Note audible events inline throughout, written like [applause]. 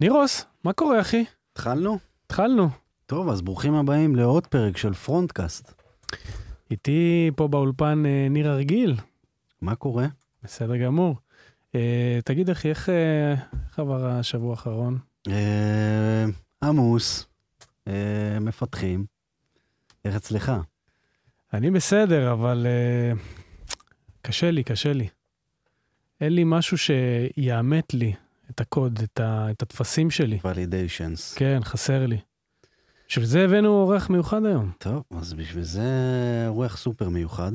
נירוס, מה קורה אחי? התחלנו? התחלנו. טוב, אז ברוכים הבאים לעוד פרק של פרונטקאסט. איתי פה באולפן אה, ניר הרגיל, מה קורה? בסדר גמור. אה, תגיד אחי, איך אה, איך עבר השבוע האחרון? אה, עמוס, אה, מפתחים. איך אצלך? אני בסדר, אבל אה, קשה לי, קשה לי. אין לי משהו שיאמת לי את הקוד, את, ה, את הטפסים שלי. ולידיישנס. כן, חסר לי. בשביל זה הבאנו אורח מיוחד היום. טוב, אז בשביל זה רוח סופר מיוחד.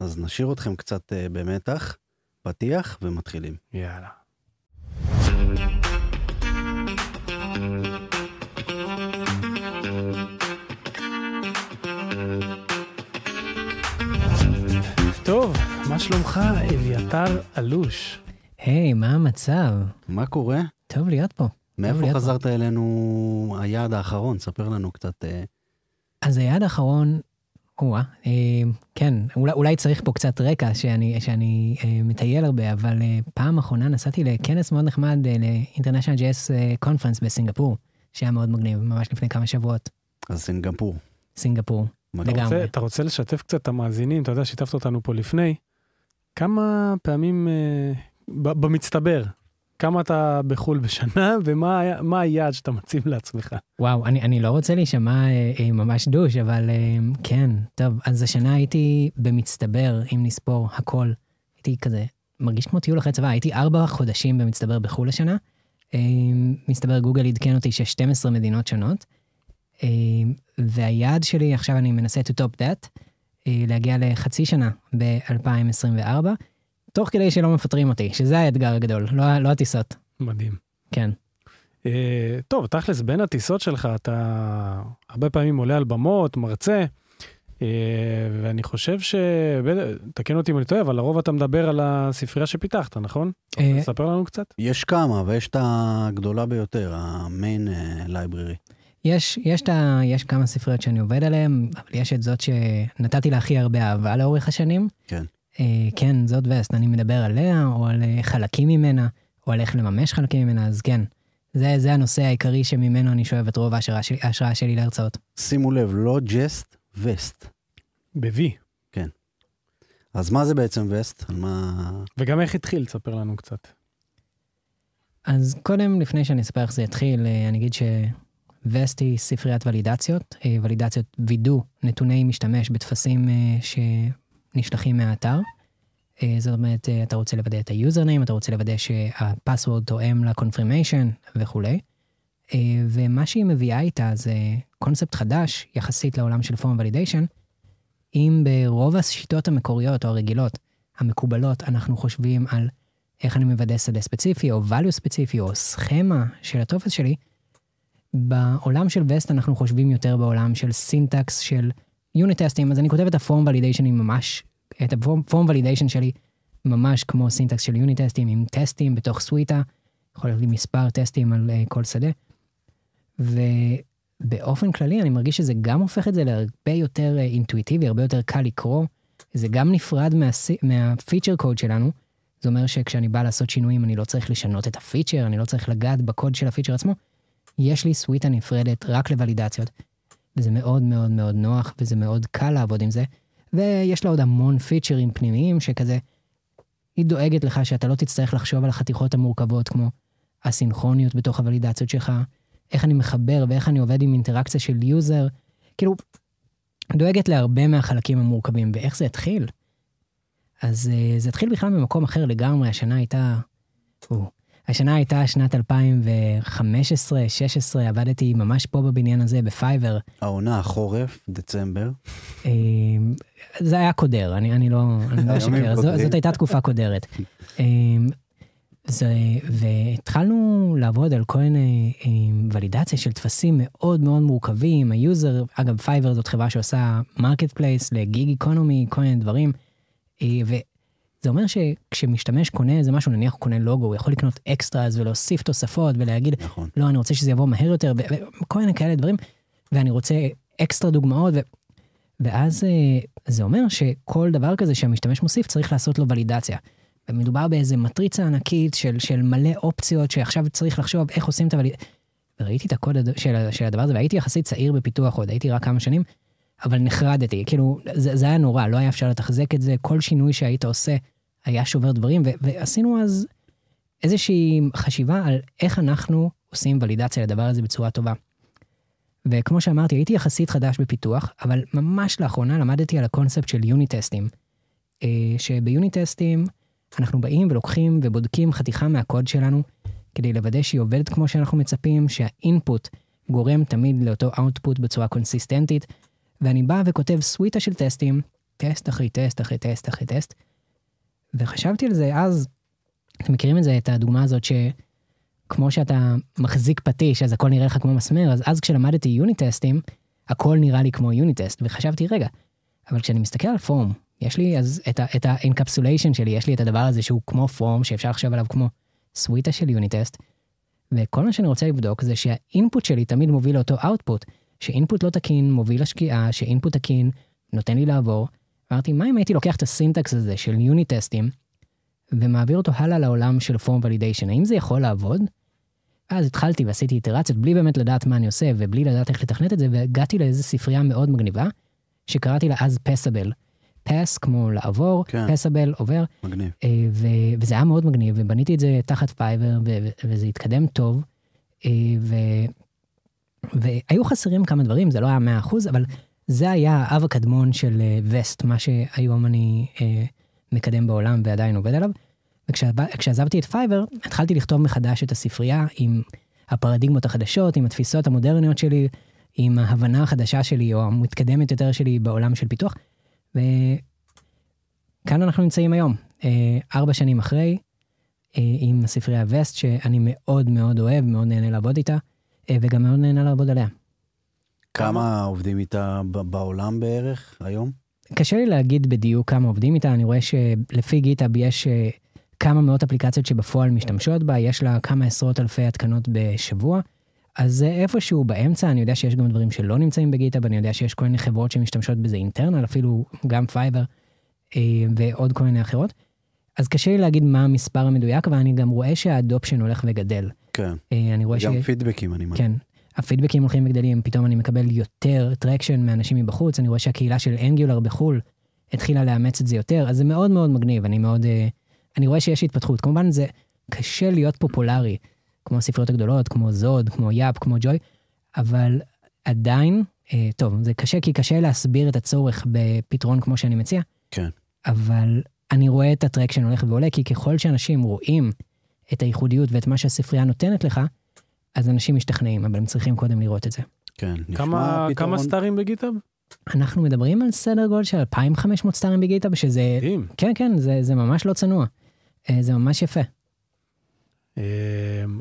אז נשאיר אתכם קצת אה, במתח, פתיח ומתחילים. יאללה. טוב, מה שלומך, אביתר אלוש? היי, מה המצב? מה קורה? טוב להיות פה. מאיפה להיות פה. חזרת אלינו היעד האחרון? ספר לנו קצת. אה, אז היעד האחרון, או-אה, אה, כן, אולי, אולי צריך פה קצת רקע שאני, שאני אה, מטייל הרבה, אבל אה, פעם אחרונה נסעתי לכנס מאוד נחמד אה, ל-International JS אה, Conference בסינגפור, שהיה מאוד מגניב, ממש לפני כמה שבועות. אז סינגפור. סינגפור. מה אתה לגמרי. רוצה, אתה רוצה לשתף קצת את המאזינים, אתה יודע, שיתפת אותנו פה לפני. כמה פעמים אה, במצטבר, כמה אתה בחו"ל בשנה, ומה היעד שאתה מציב לעצמך? וואו, אני, אני לא רוצה להישמע אה, אה, ממש דוש, אבל אה, כן, טוב, אז השנה הייתי במצטבר, אם נספור הכל, הייתי כזה, מרגיש כמו טיול אחרי צבא, הייתי ארבע חודשים במצטבר בחו"ל השנה. אה, מסתבר גוגל עדכן אותי ש-12 מדינות שונות, אה, והיעד שלי, עכשיו אני מנסה to top that, אה, להגיע לחצי שנה ב-2024, תוך כדי שלא מפטרים אותי, שזה האתגר הגדול, לא, לא הטיסות, מדהים. כן. אה, טוב, תכלס, בין הטיסות שלך, אתה הרבה פעמים עולה על במות, מרצה, אה, ואני חושב ש... תקן אותי אם אני טועה, אבל לרוב אתה מדבר על הספרייה שפיתחת, נכון? אתה רוצה אה, לספר לנו קצת? יש כמה, ויש את הגדולה ביותר, ה main library. יש, יש, ה, יש כמה ספריות שאני עובד עליהן, אבל יש את זאת שנתתי לה הכי הרבה אהבה לאורך השנים. כן. אה, כן, זאת וסט, אני מדבר עליה, או על אה, חלקים ממנה, או על איך לממש חלקים ממנה, אז כן. זה, זה הנושא העיקרי שממנו אני שואב את רוב ההשראה שלי, ההשראה שלי להרצאות. שימו לב, לא Jest, Vest. ב-V. אז מה זה בעצם וסט? על מה... וגם איך התחיל, תספר לנו קצת. אז קודם, לפני שאני אספר איך זה התחיל, אה, אני אגיד שווסט היא ספריית ולידציות, ולידציות וידוא נתוני משתמש בטפסים אה, שנשלחים מהאתר. אה, זאת אומרת, אה, אתה רוצה לוודא את היוזרניים, אתה רוצה לוודא שהפסוורד תואם לקונפרמיישן וכולי. אה, ומה שהיא מביאה איתה זה קונספט חדש יחסית לעולם של פורם ולידיישן. אם ברוב השיטות המקוריות או הרגילות, המקובלות, אנחנו חושבים על איך אני מוודא שדה ספציפי, או value ספציפי, או סכמה של הטופס שלי, בעולם של וסט אנחנו חושבים יותר בעולם של syntax של unit טסטים, אז אני כותב את ה form validation ממש, את ה form validation שלי ממש כמו syntax של unit טסטים, עם טסטים בתוך סוויטה, יכול להיות לי מספר טסטים על אה, כל שדה. ובאופן כללי אני מרגיש שזה גם הופך את זה להרבה יותר אה, אינטואיטיבי, הרבה יותר קל לקרוא, זה גם נפרד מהפיצ'ר קוד שלנו, זה אומר שכשאני בא לעשות שינויים אני לא צריך לשנות את הפיצ'ר, אני לא צריך לגעת בקוד של הפיצ'ר עצמו. יש לי סוויטה נפרדת רק לוולידציות. וזה מאוד מאוד מאוד נוח וזה מאוד קל לעבוד עם זה. ויש לה עוד המון פיצ'רים פנימיים שכזה, היא דואגת לך שאתה לא תצטרך לחשוב על החתיכות המורכבות כמו הסינכרוניות בתוך הוולידציות שלך, איך אני מחבר ואיך אני עובד עם אינטראקציה של user. כאילו, דואגת להרבה מהחלקים המורכבים ואיך זה התחיל. אז אה, זה התחיל בכלל ממקום אחר לגמרי, השנה הייתה... או, השנה הייתה שנת 2015-2016, עבדתי ממש פה בבניין הזה, ב Fiverr. העונה, החורף, דצמבר. אה, זה היה קודר, אני, אני לא, לא אשקר, זו- קודרים. זאת הייתה תקופה קודרת. אה, זה, והתחלנו לעבוד על כל מיני אה, ולידציה של טפסים מאוד מאוד מורכבים, ה user, אגב Fiverr זאת חברה שעושה marketplace ל gig economy, כל מיני דברים, וזה אומר שכשמשתמש קונה איזה משהו, נניח הוא קונה לוגו, הוא יכול לקנות extras ולהוסיף תוספות ולהגיד, נכון. לא, אני רוצה שזה יבוא מהר יותר, וכל מיני כאלה דברים, ואני רוצה אקסטרה דוגמאות, ו... ואז אה, זה אומר שכל דבר כזה שהמשתמש מוסיף צריך לעשות לו ולידציה. ומדובר באיזה מטריצה ענקית של, של מלא אופציות שעכשיו צריך לחשוב איך עושים את הוולידציה. וראיתי את הקוד של, של הדבר הזה, והייתי יחסית צעיר בפיתוח עוד, הייתי רק כמה שנים, אבל נחרדתי, כאילו, זה, זה היה נורא, לא היה אפשר לתחזק את זה, כל שינוי שהיית עושה היה שובר דברים, ו, ועשינו אז איזושהי חשיבה על איך אנחנו עושים ולידציה לדבר הזה בצורה טובה. וכמו שאמרתי, הייתי יחסית חדש בפיתוח, אבל ממש לאחרונה למדתי על הקונספט של יוני-טסטים. אה, שביוני-טסטים אנחנו באים ולוקחים ובודקים חתיכה מהקוד שלנו, כדי לוודא שהיא עובדת כמו שאנחנו מצפים, שה input גורם תמיד לאותו output בצורה קונסיסטנטית, ואני בא וכותב סוויטה של טסטים, טסט אחרי טסט אחרי טסט אחרי טסט, וחשבתי על זה אז, אתם מכירים את זה, את הדוגמה הזאת שכמו שאתה מחזיק פטיש אז הכל נראה לך כמו מסמר, אז אז כשלמדתי יוני טסטים, הכל נראה לי כמו unit test, וחשבתי, רגע, אבל כשאני מסתכל על form, יש לי אז את, ה- את ה encapsulation שלי, יש לי את הדבר הזה שהוא כמו form, שאפשר לחשוב עליו כמו סוויטה של unit test, וכל מה שאני רוצה לבדוק זה שה input שלי תמיד מוביל לאותו output, ש input לא תקין מוביל לשגיאה, ש input תקין נותן לי לעבור. אמרתי, מה אם הייתי לוקח את ה syntax הזה של יוני טסטים, ומעביר אותו הלאה לעולם של form validation, האם זה יכול לעבוד? אז התחלתי ועשיתי איטרציות בלי באמת לדעת מה אני עושה ובלי לדעת איך לתכנת את זה, והגעתי לאיזו ספרייה מאוד מגניבה, שקראתי לה אז Passable. Pass כמו לעבור, כן. Passable עובר, מגניב. אה, ו- וזה היה מאוד מגניב, ובניתי את זה תחת Fiverr, ו- וזה התקדם טוב. אה, ו- והיו חסרים כמה דברים, זה לא היה 100%, אבל זה היה האב הקדמון של אה, וסט, מה שהיום אני אה, מקדם בעולם ועדיין עובד עליו. וכשעזבתי את Fiverr, התחלתי לכתוב מחדש את הספרייה עם הפרדיגמות החדשות, עם התפיסות המודרניות שלי, עם ההבנה החדשה שלי, או המתקדמת יותר שלי בעולם של פיתוח. וכאן אנחנו נמצאים היום, אה, ארבע שנים אחרי, אה, עם הספרייה וסט, שאני מאוד מאוד אוהב, מאוד נהנה לעבוד איתה, אה, וגם מאוד נהנה לעבוד עליה. כמה עובדים איתה בעולם בערך היום? קשה לי להגיד בדיוק כמה עובדים איתה, אני רואה שלפי GitHub יש אה, כמה מאות אפליקציות שבפועל משתמשות בה, יש לה כמה עשרות אלפי התקנות בשבוע. אז זה איפשהו באמצע, אני יודע שיש גם דברים שלא נמצאים ב GitHub, אני יודע שיש כל מיני חברות שמשתמשות בזה internal, אפילו גם Fiverr אה, ועוד כל מיני אחרות. אז קשה לי להגיד מה המספר המדויק, אבל אני גם רואה שה adoption הולך וגדל. כן. אה, אני רואה ש... גם פידבקים, אני מניח. כן, הפידבקים הולכים וגדלים, פתאום אני מקבל יותר traction מאנשים מבחוץ, אני רואה שהקהילה של Angular בחו"ל התחילה לאמץ את זה יותר, אז זה מאוד מאוד מגניב, אני מאוד, אה, אני רואה שיש התפתחות. כמובן זה קשה להיות פופולרי, כמו הספריות הגדולות, כמו זוד, כמו יאפ, כמו ג'וי, אבל עדיין, אה, טוב, זה קשה כי קשה להסביר את הצורך בפתרון כמו שאני מציע, כן. אבל אני רואה את הטרקשן הולך ועולה, כי ככל שאנשים רואים את הייחודיות ואת מה שהספרייה נותנת לך, אז אנשים משתכנעים, אבל הם צריכים קודם לראות את זה. כן. נשמע כמה, פתרון- כמה סטארים ב GitHub? אנחנו מדברים על סדר גודל של 2,500 סטארים ב GitHub, שזה, מדהים. כן, כן, זה, זה ממש לא צנוע. אה, זה ממש יפה. אמ,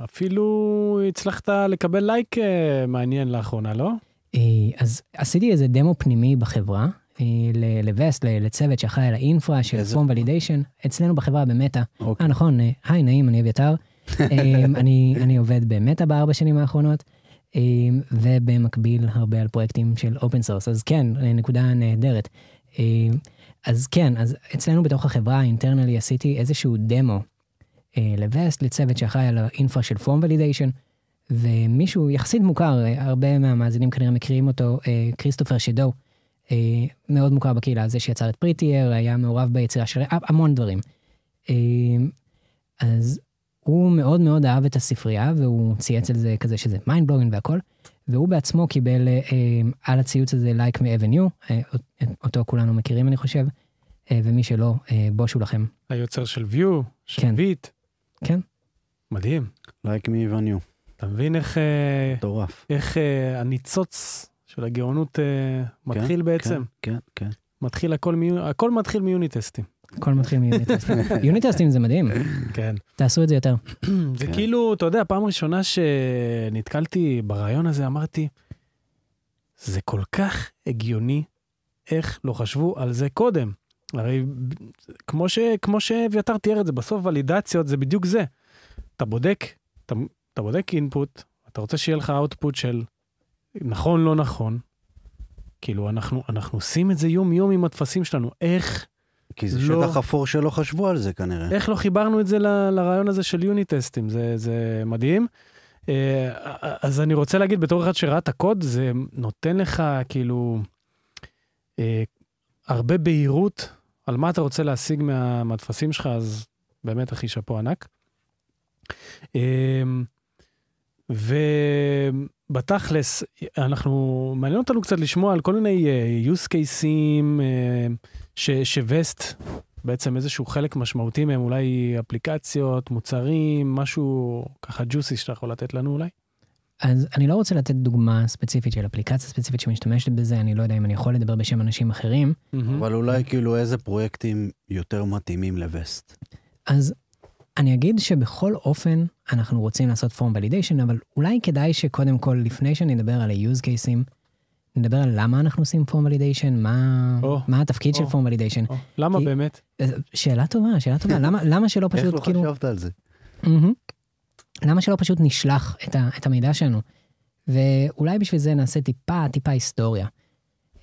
אפילו הצלחת לקבל לייק אה, מעניין לאחרונה, לא? אה, אז עשיתי איזה דמו פנימי בחברה, אה, ל- לווסט, ל- לצוות שאחראי על ה infra של? form validation, אצלנו בחברה במטא. אוקיי. אה, נכון, אה, היי, נעים, אני אביתר. אה, אני, אני עובד במטא בארבע שנים האחרונות, אה, ובמקביל הרבה על פרויקטים של open source, אז כן, אה, נקודה נהדרת. אה, אז כן, אז אצלנו בתוך החברה internally עשיתי איזשהו דמו אה, לווסט, לצוות שאחראי על ה infra של form validation, ומישהו יחסית מוכר, אה, הרבה מהמאזינים כנראה מכירים אותו, Christopher Chedeau, מאוד מוכר בקהילה, זה שיצר את Prettier, היה מעורב ביצירה של המון דברים. אז הוא מאוד מאוד אהב את הספרייה, והוא צייץ על זה כזה שזה mind blowing והכל, והוא בעצמו קיבל אה, על הציוץ הזה לייק מ Evan You, אה, אותו כולנו מכירים אני חושב, אה, ומי שלא, אה, בושה לכם. היוצר של Vue, של כן. Vite. כן. מדהים. לייק מ Evan You. אתה מבין איך, אה, מטורף. איך אה, הניצוץ של הגאונות אה, מתחיל בעצם? כן, כן. מתחיל הכל, מיו- הכל מתחיל מיוניטסטים. הכל מתחיל מיוניטסטים. יוניטסטים [laughs] זה מדהים, כן. תעשו את זה יותר. [clears throat] זה. כאילו, אתה יודע, פעם ראשונה שנתקלתי ברעיון הזה, אמרתי, זה כל כך הגיוני, איך לא חשבו על זה קודם. הרי כמו, ש, כמו שאביתר תיאר את זה, בסוף ולידציות זה בדיוק זה. אתה בודק, אתה, אתה בודק אינפוט, אתה רוצה שיהיה לך אאוטפוט של נכון, לא נכון. כאילו, אנחנו, אנחנו עושים את זה יום-יום עם הטפסים שלנו. איך כי זה לא. שטח אפור שלא חשבו על זה כנראה. איך לא חיברנו את זה ל- לרעיון הזה של יוני טסטים, זה, זה מדהים. אה, אז אני רוצה להגיד, בתור אחד שראה את הקוד, זה נותן לך כאילו אה, הרבה בהירות על מה אתה רוצה להשיג מה, מהטפסים שלך, אז באמת, אחי, שאפו ענק. אה, ובתכלס, אנחנו, מעניין אותנו קצת לשמוע על כל מיני אה, use cases אה, ש- שווסט בעצם איזשהו חלק משמעותי מהם, אולי אפליקציות, מוצרים, משהו ככה ג'וסי שאתה יכול לתת לנו אולי? אז אני לא רוצה לתת דוגמה ספציפית של אפליקציה ספציפית שמשתמשת בזה, אני לא יודע אם אני יכול לדבר בשם אנשים אחרים. אבל אולי כאילו איזה פרויקטים יותר מתאימים לווסט. אז אני אגיד שבכל אופן אנחנו רוצים לעשות פורם ולידיישן, אבל אולי כדאי שקודם כל, לפני שנדבר על ה-use cases, נדבר על למה אנחנו עושים פורם ולידיישן, מה, או, מה התפקיד של או. פורם ולידיישן. או, למה כי- באמת? שאלה טובה, שאלה טובה, למה, למה שלא איך פשוט לא כאילו... חשבת על זה? מהמם. למה שלא פשוט נשלח את, ה, את המידע שלנו? ואולי בשביל זה נעשה טיפה, טיפה היסטוריה.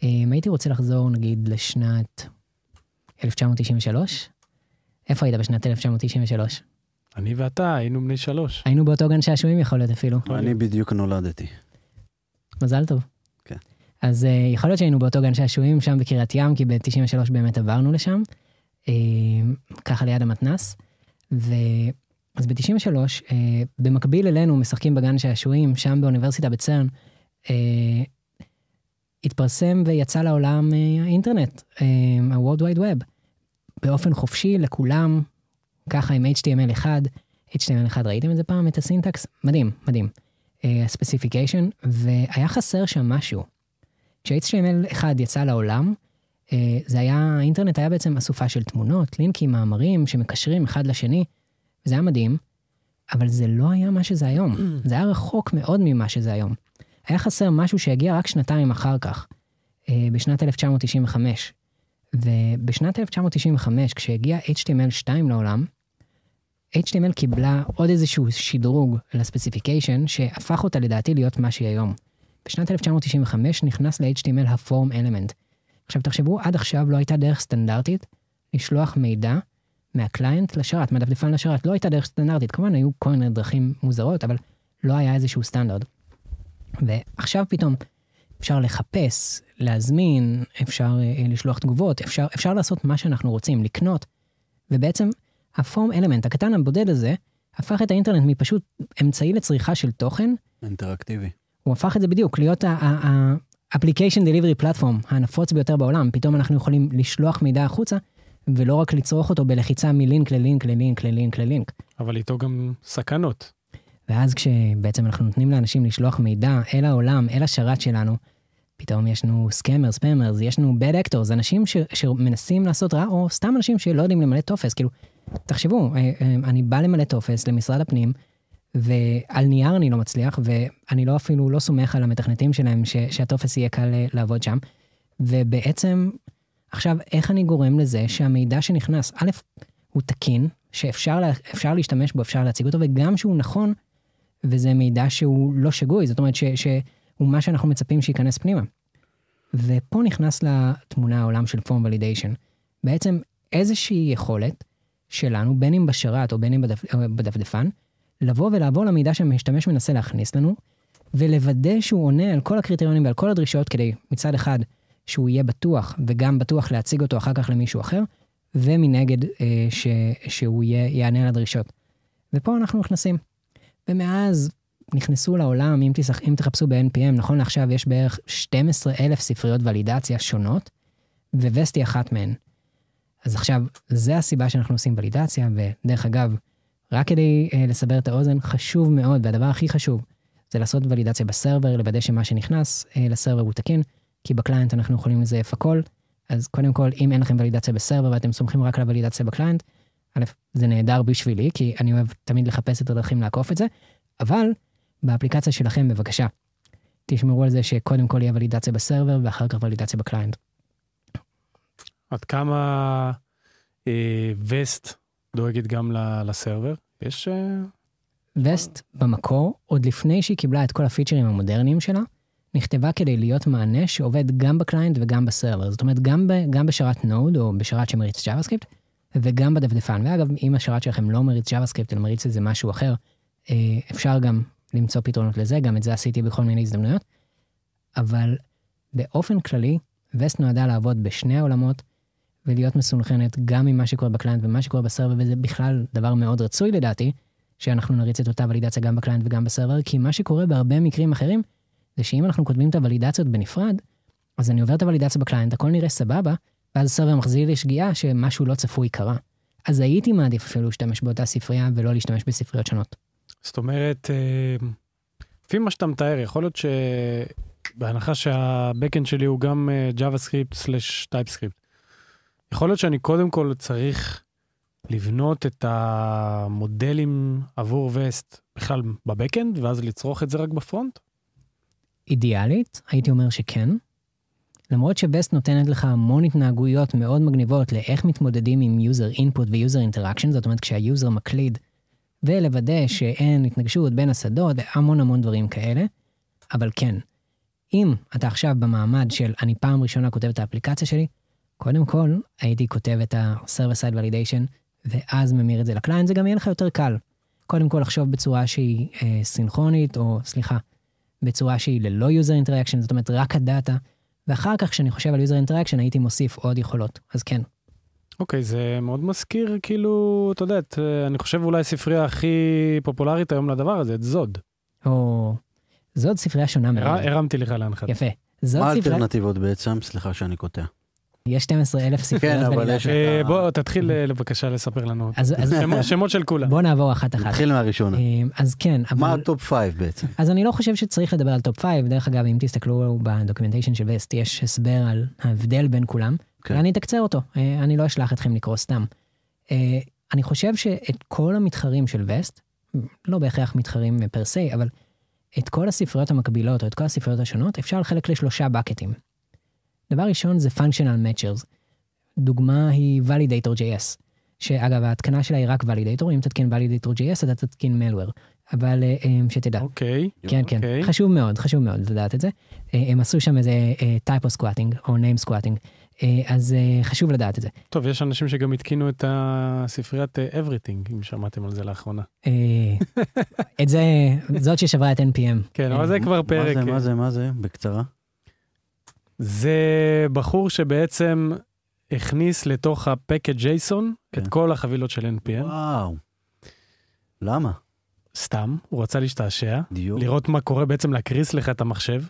אם הייתי רוצה לחזור נגיד לשנת 1993, איפה היית בשנת 1993? אני ואתה היינו בני שלוש. היינו באותו גן שעשועים יכול להיות אפילו. אני בדיוק נולדתי. מזל טוב. אז uh, יכול להיות שהיינו באותו גן שעשועים שם בקריית ים, כי ב-93 באמת עברנו לשם, uh, ככה ליד המתנס. ו... אז ב-93, uh, במקביל אלינו משחקים בגן שעשועים, שם באוניברסיטה בצרן, uh, התפרסם ויצא לעולם האינטרנט, uh, ה-World Wide Web, באופן חופשי לכולם, ככה עם HTML1. HTML1, ראיתם את זה פעם, את הסינטקס? מדהים, מדהים. הספציפיקיישן, והיה חסר שם משהו. כש-HTML1 יצא לעולם, uh, זה היה, האינטרנט היה בעצם אסופה של תמונות, לינקים, מאמרים שמקשרים אחד לשני, וזה היה מדהים, אבל זה לא היה מה שזה היום. [clears throat] זה היה רחוק מאוד ממה שזה היום. היה חסר משהו שהגיע רק שנתיים אחר כך, uh, בשנת 1995. ובשנת 1995, כשהגיע HTML2 לעולם, HTML קיבלה עוד איזשהו שדרוג לספציפיקיישן שהפך אותה לדעתי להיות מה שהיא היום. בשנת 1995 נכנס ל-HTML ה-Form Element. עכשיו תחשבו, עד עכשיו לא הייתה דרך סטנדרטית לשלוח מידע מהקליינט לשרת, מהדפדפן לשרת. לא הייתה דרך סטנדרטית, כמובן היו כל מיני דרכים מוזרות, אבל לא היה איזשהו סטנדרט. ועכשיו פתאום אפשר לחפש, להזמין, אפשר אה, לשלוח תגובות, אפשר, אפשר לעשות מה שאנחנו רוצים, לקנות. ובעצם הפורם אלמנט הקטן הבודד הזה, הפך את האינטרנט מפשוט אמצעי לצריכה של תוכן, אינטראקטיבי. הוא הפך את זה בדיוק להיות ה-application delivery platform הנפוץ ביותר בעולם. פתאום אנחנו יכולים לשלוח מידע החוצה, ולא רק לצרוך אותו בלחיצה מלינק ללינק ללינק ללינק ללינק. אבל איתו גם סכנות. ואז כשבעצם אנחנו נותנים לאנשים לשלוח מידע אל העולם, אל השרת שלנו, פתאום יש לנו scammer, spammer, יש לנו bad actors, אנשים ש, שמנסים לעשות רע, או סתם אנשים שלא יודעים למלא טופס. כאילו, תחשבו, אה, אה, אני בא למלא טופס למשרד הפנים, ועל נייר אני לא מצליח, ואני לא אפילו לא סומך על המתכנתים שלהם ש, שהטופס יהיה קל אה, לעבוד שם. ובעצם, עכשיו, איך אני גורם לזה שהמידע שנכנס, א', הוא תקין, שאפשר לה, להשתמש בו, אפשר להציג אותו, וגם שהוא נכון, וזה מידע שהוא לא שגוי, זאת אומרת ש, שהוא מה שאנחנו מצפים שייכנס פנימה. ופה נכנס לתמונה העולם של פורם ולידיישן. בעצם איזושהי יכולת שלנו, בין אם בשרת או בין אם בדפ, בדפדפן, לבוא ולעבור למידע שהמשתמש מנסה להכניס לנו, ולוודא שהוא עונה על כל הקריטריונים ועל כל הדרישות כדי מצד אחד שהוא יהיה בטוח, וגם בטוח להציג אותו אחר כך למישהו אחר, ומנגד אה, ש, שהוא יהיה, יענה על הדרישות. ופה אנחנו נכנסים. ומאז נכנסו לעולם, אם, תשח, אם תחפשו ב-NPM, נכון לעכשיו יש בערך 12 אלף ספריות ולידציה שונות, וווסטי אחת מהן. אז עכשיו, זה הסיבה שאנחנו עושים ולידציה, ודרך אגב, רק כדי אה, לסבר את האוזן, חשוב מאוד, והדבר הכי חשוב, זה לעשות ולידציה ב server, לוודא שמה שנכנס אה, ל server הוא תקין, כי ב client אנחנו יכולים לזייף הכל. אז קודם כל, אם אין לכם ולידציה ב server ואתם סומכים רק על הוולידציה ב client, א', זה נהדר בשבילי, כי אני אוהב תמיד לחפש את הדרכים לעקוף את זה, אבל באפליקציה שלכם, בבקשה, תשמרו על זה שקודם כל יהיה ולידציה ב server ואחר כך ולידציה ב client. עד כמה אה, וסט דואגת גם ל server? יש... אה, וסט במקור, עוד לפני שהיא קיבלה את כל הפיצ'רים המודרניים שלה, נכתבה כדי להיות מענה שעובד גם ב client וגם ב server. זאת אומרת, גם, ב, גם בשרת Node או בשרת שמריץ JavaScript, וגם בדפדפן. ואגב, אם השרת שלכם לא מריץ JavaScript, אלא מריץ איזה משהו אחר, אה, אפשר גם למצוא פתרונות לזה, גם את זה עשיתי בכל מיני הזדמנויות. אבל באופן כללי, וסט נועדה לעבוד בשני העולמות, ולהיות מסונכרנת גם עם מה שקורה ב client ומה שקורה ב server, וזה בכלל דבר מאוד רצוי לדעתי, שאנחנו נריץ את אותה ולידציה גם ב client וגם ב server, כי מה שקורה בהרבה מקרים אחרים, זה שאם אנחנו כותבים את הוולידציות בנפרד, אז אני עובר את הוולידציה ב client, הכל נראה סבבה, ואז ה server מחזיר לי שגיאה שמשהו לא צפוי קרה. אז הייתי מעדיף אפילו להשתמש באותה ספרייה ולא להשתמש בספריות שונות. זאת אומרת, אה, לפי מה שאתה מתאר, יכול להיות שבהנחה שה backend שלי הוא גם אה, JavaScript/TypeScript, יכול להיות שאני קודם כל צריך לבנות את המודלים עבור וסט בכלל ב backend, ואז לצרוך את זה רק ב front? אידיאלית, הייתי אומר שכן. למרות שווסט נותנת לך המון התנהגויות מאוד מגניבות לאיך מתמודדים עם user input ו-user interaction, זאת אומרת כשה user מקליד, ולוודא שאין התנגשות בין השדות והמון המון דברים כאלה, אבל כן, אם אתה עכשיו במעמד של אני פעם ראשונה כותב את האפליקציה שלי, קודם כל הייתי כותב את ה-server side validation, ואז ממיר את זה לקליינט, זה גם יהיה לך יותר קל. קודם כל לחשוב בצורה שהיא אה, סינכרונית, או סליחה, בצורה שהיא ללא user interaction, זאת אומרת רק הדאטה, ואחר כך כשאני חושב על user interaction הייתי מוסיף עוד יכולות, אז כן. אוקיי, okay, זה מאוד מזכיר, כאילו, אתה יודע, אני חושב אולי הספרייה הכי פופולרית היום לדבר הזה, את Zod. או... Zod ספרייה שונה מאוד. הרמתי לך להנחתה. יפה. מה האלטרנטיבות בעצם? סליחה שאני קוטע. יש 12 אלף ספריות. כן, אבל יש... אה, בוא, תתחיל אה, בבקשה לספר לנו. שמות של כולם. בוא נעבור אחת אחת. נתחיל מהראשונה. אה, אז כן, אבל... מה ה top 5 בעצם? אז אני לא חושב שצריך לדבר על top 5. דרך אגב, אם תסתכלו ב documentation של וסט, יש הסבר על ההבדל בין כולם. כן. ואני אתקצר אותו, אני לא אשלח אתכם לקרוא סתם. אני חושב שאת כל המתחרים של וסט, לא בהכרח מתחרים פר סי, אבל את כל הספריות המקבילות או את כל הספריות השונות, אפשר לחלק לשלושה בקטים. דבר ראשון זה functional matchers. דוגמה היא validator.js, שאגב ההתקנה שלה היא רק validator, אם תתקין validator.js אתה תתקין malware, אבל אה, אה, שתדע. אוקיי. Okay. כן, okay. כן, אוקיי. חשוב מאוד, חשוב מאוד לדעת את זה. אה, הם עשו שם איזה typo squatting או name squatting, אז חשוב לדעת את זה. טוב, יש אנשים שגם התקינו את הספריית everything, אם שמעתם על זה לאחרונה. את זה, זאת ששברה את NPM. כן, אבל זה כבר פרק. מה זה, מה זה, מה זה, בקצרה? זה בחור שבעצם הכניס לתוך הפקד ג'ייסון כן. את כל החבילות של NPM. וואו. למה? סתם, הוא רצה להשתעשע, דיוק. לראות מה קורה בעצם להקריס לך את המחשב.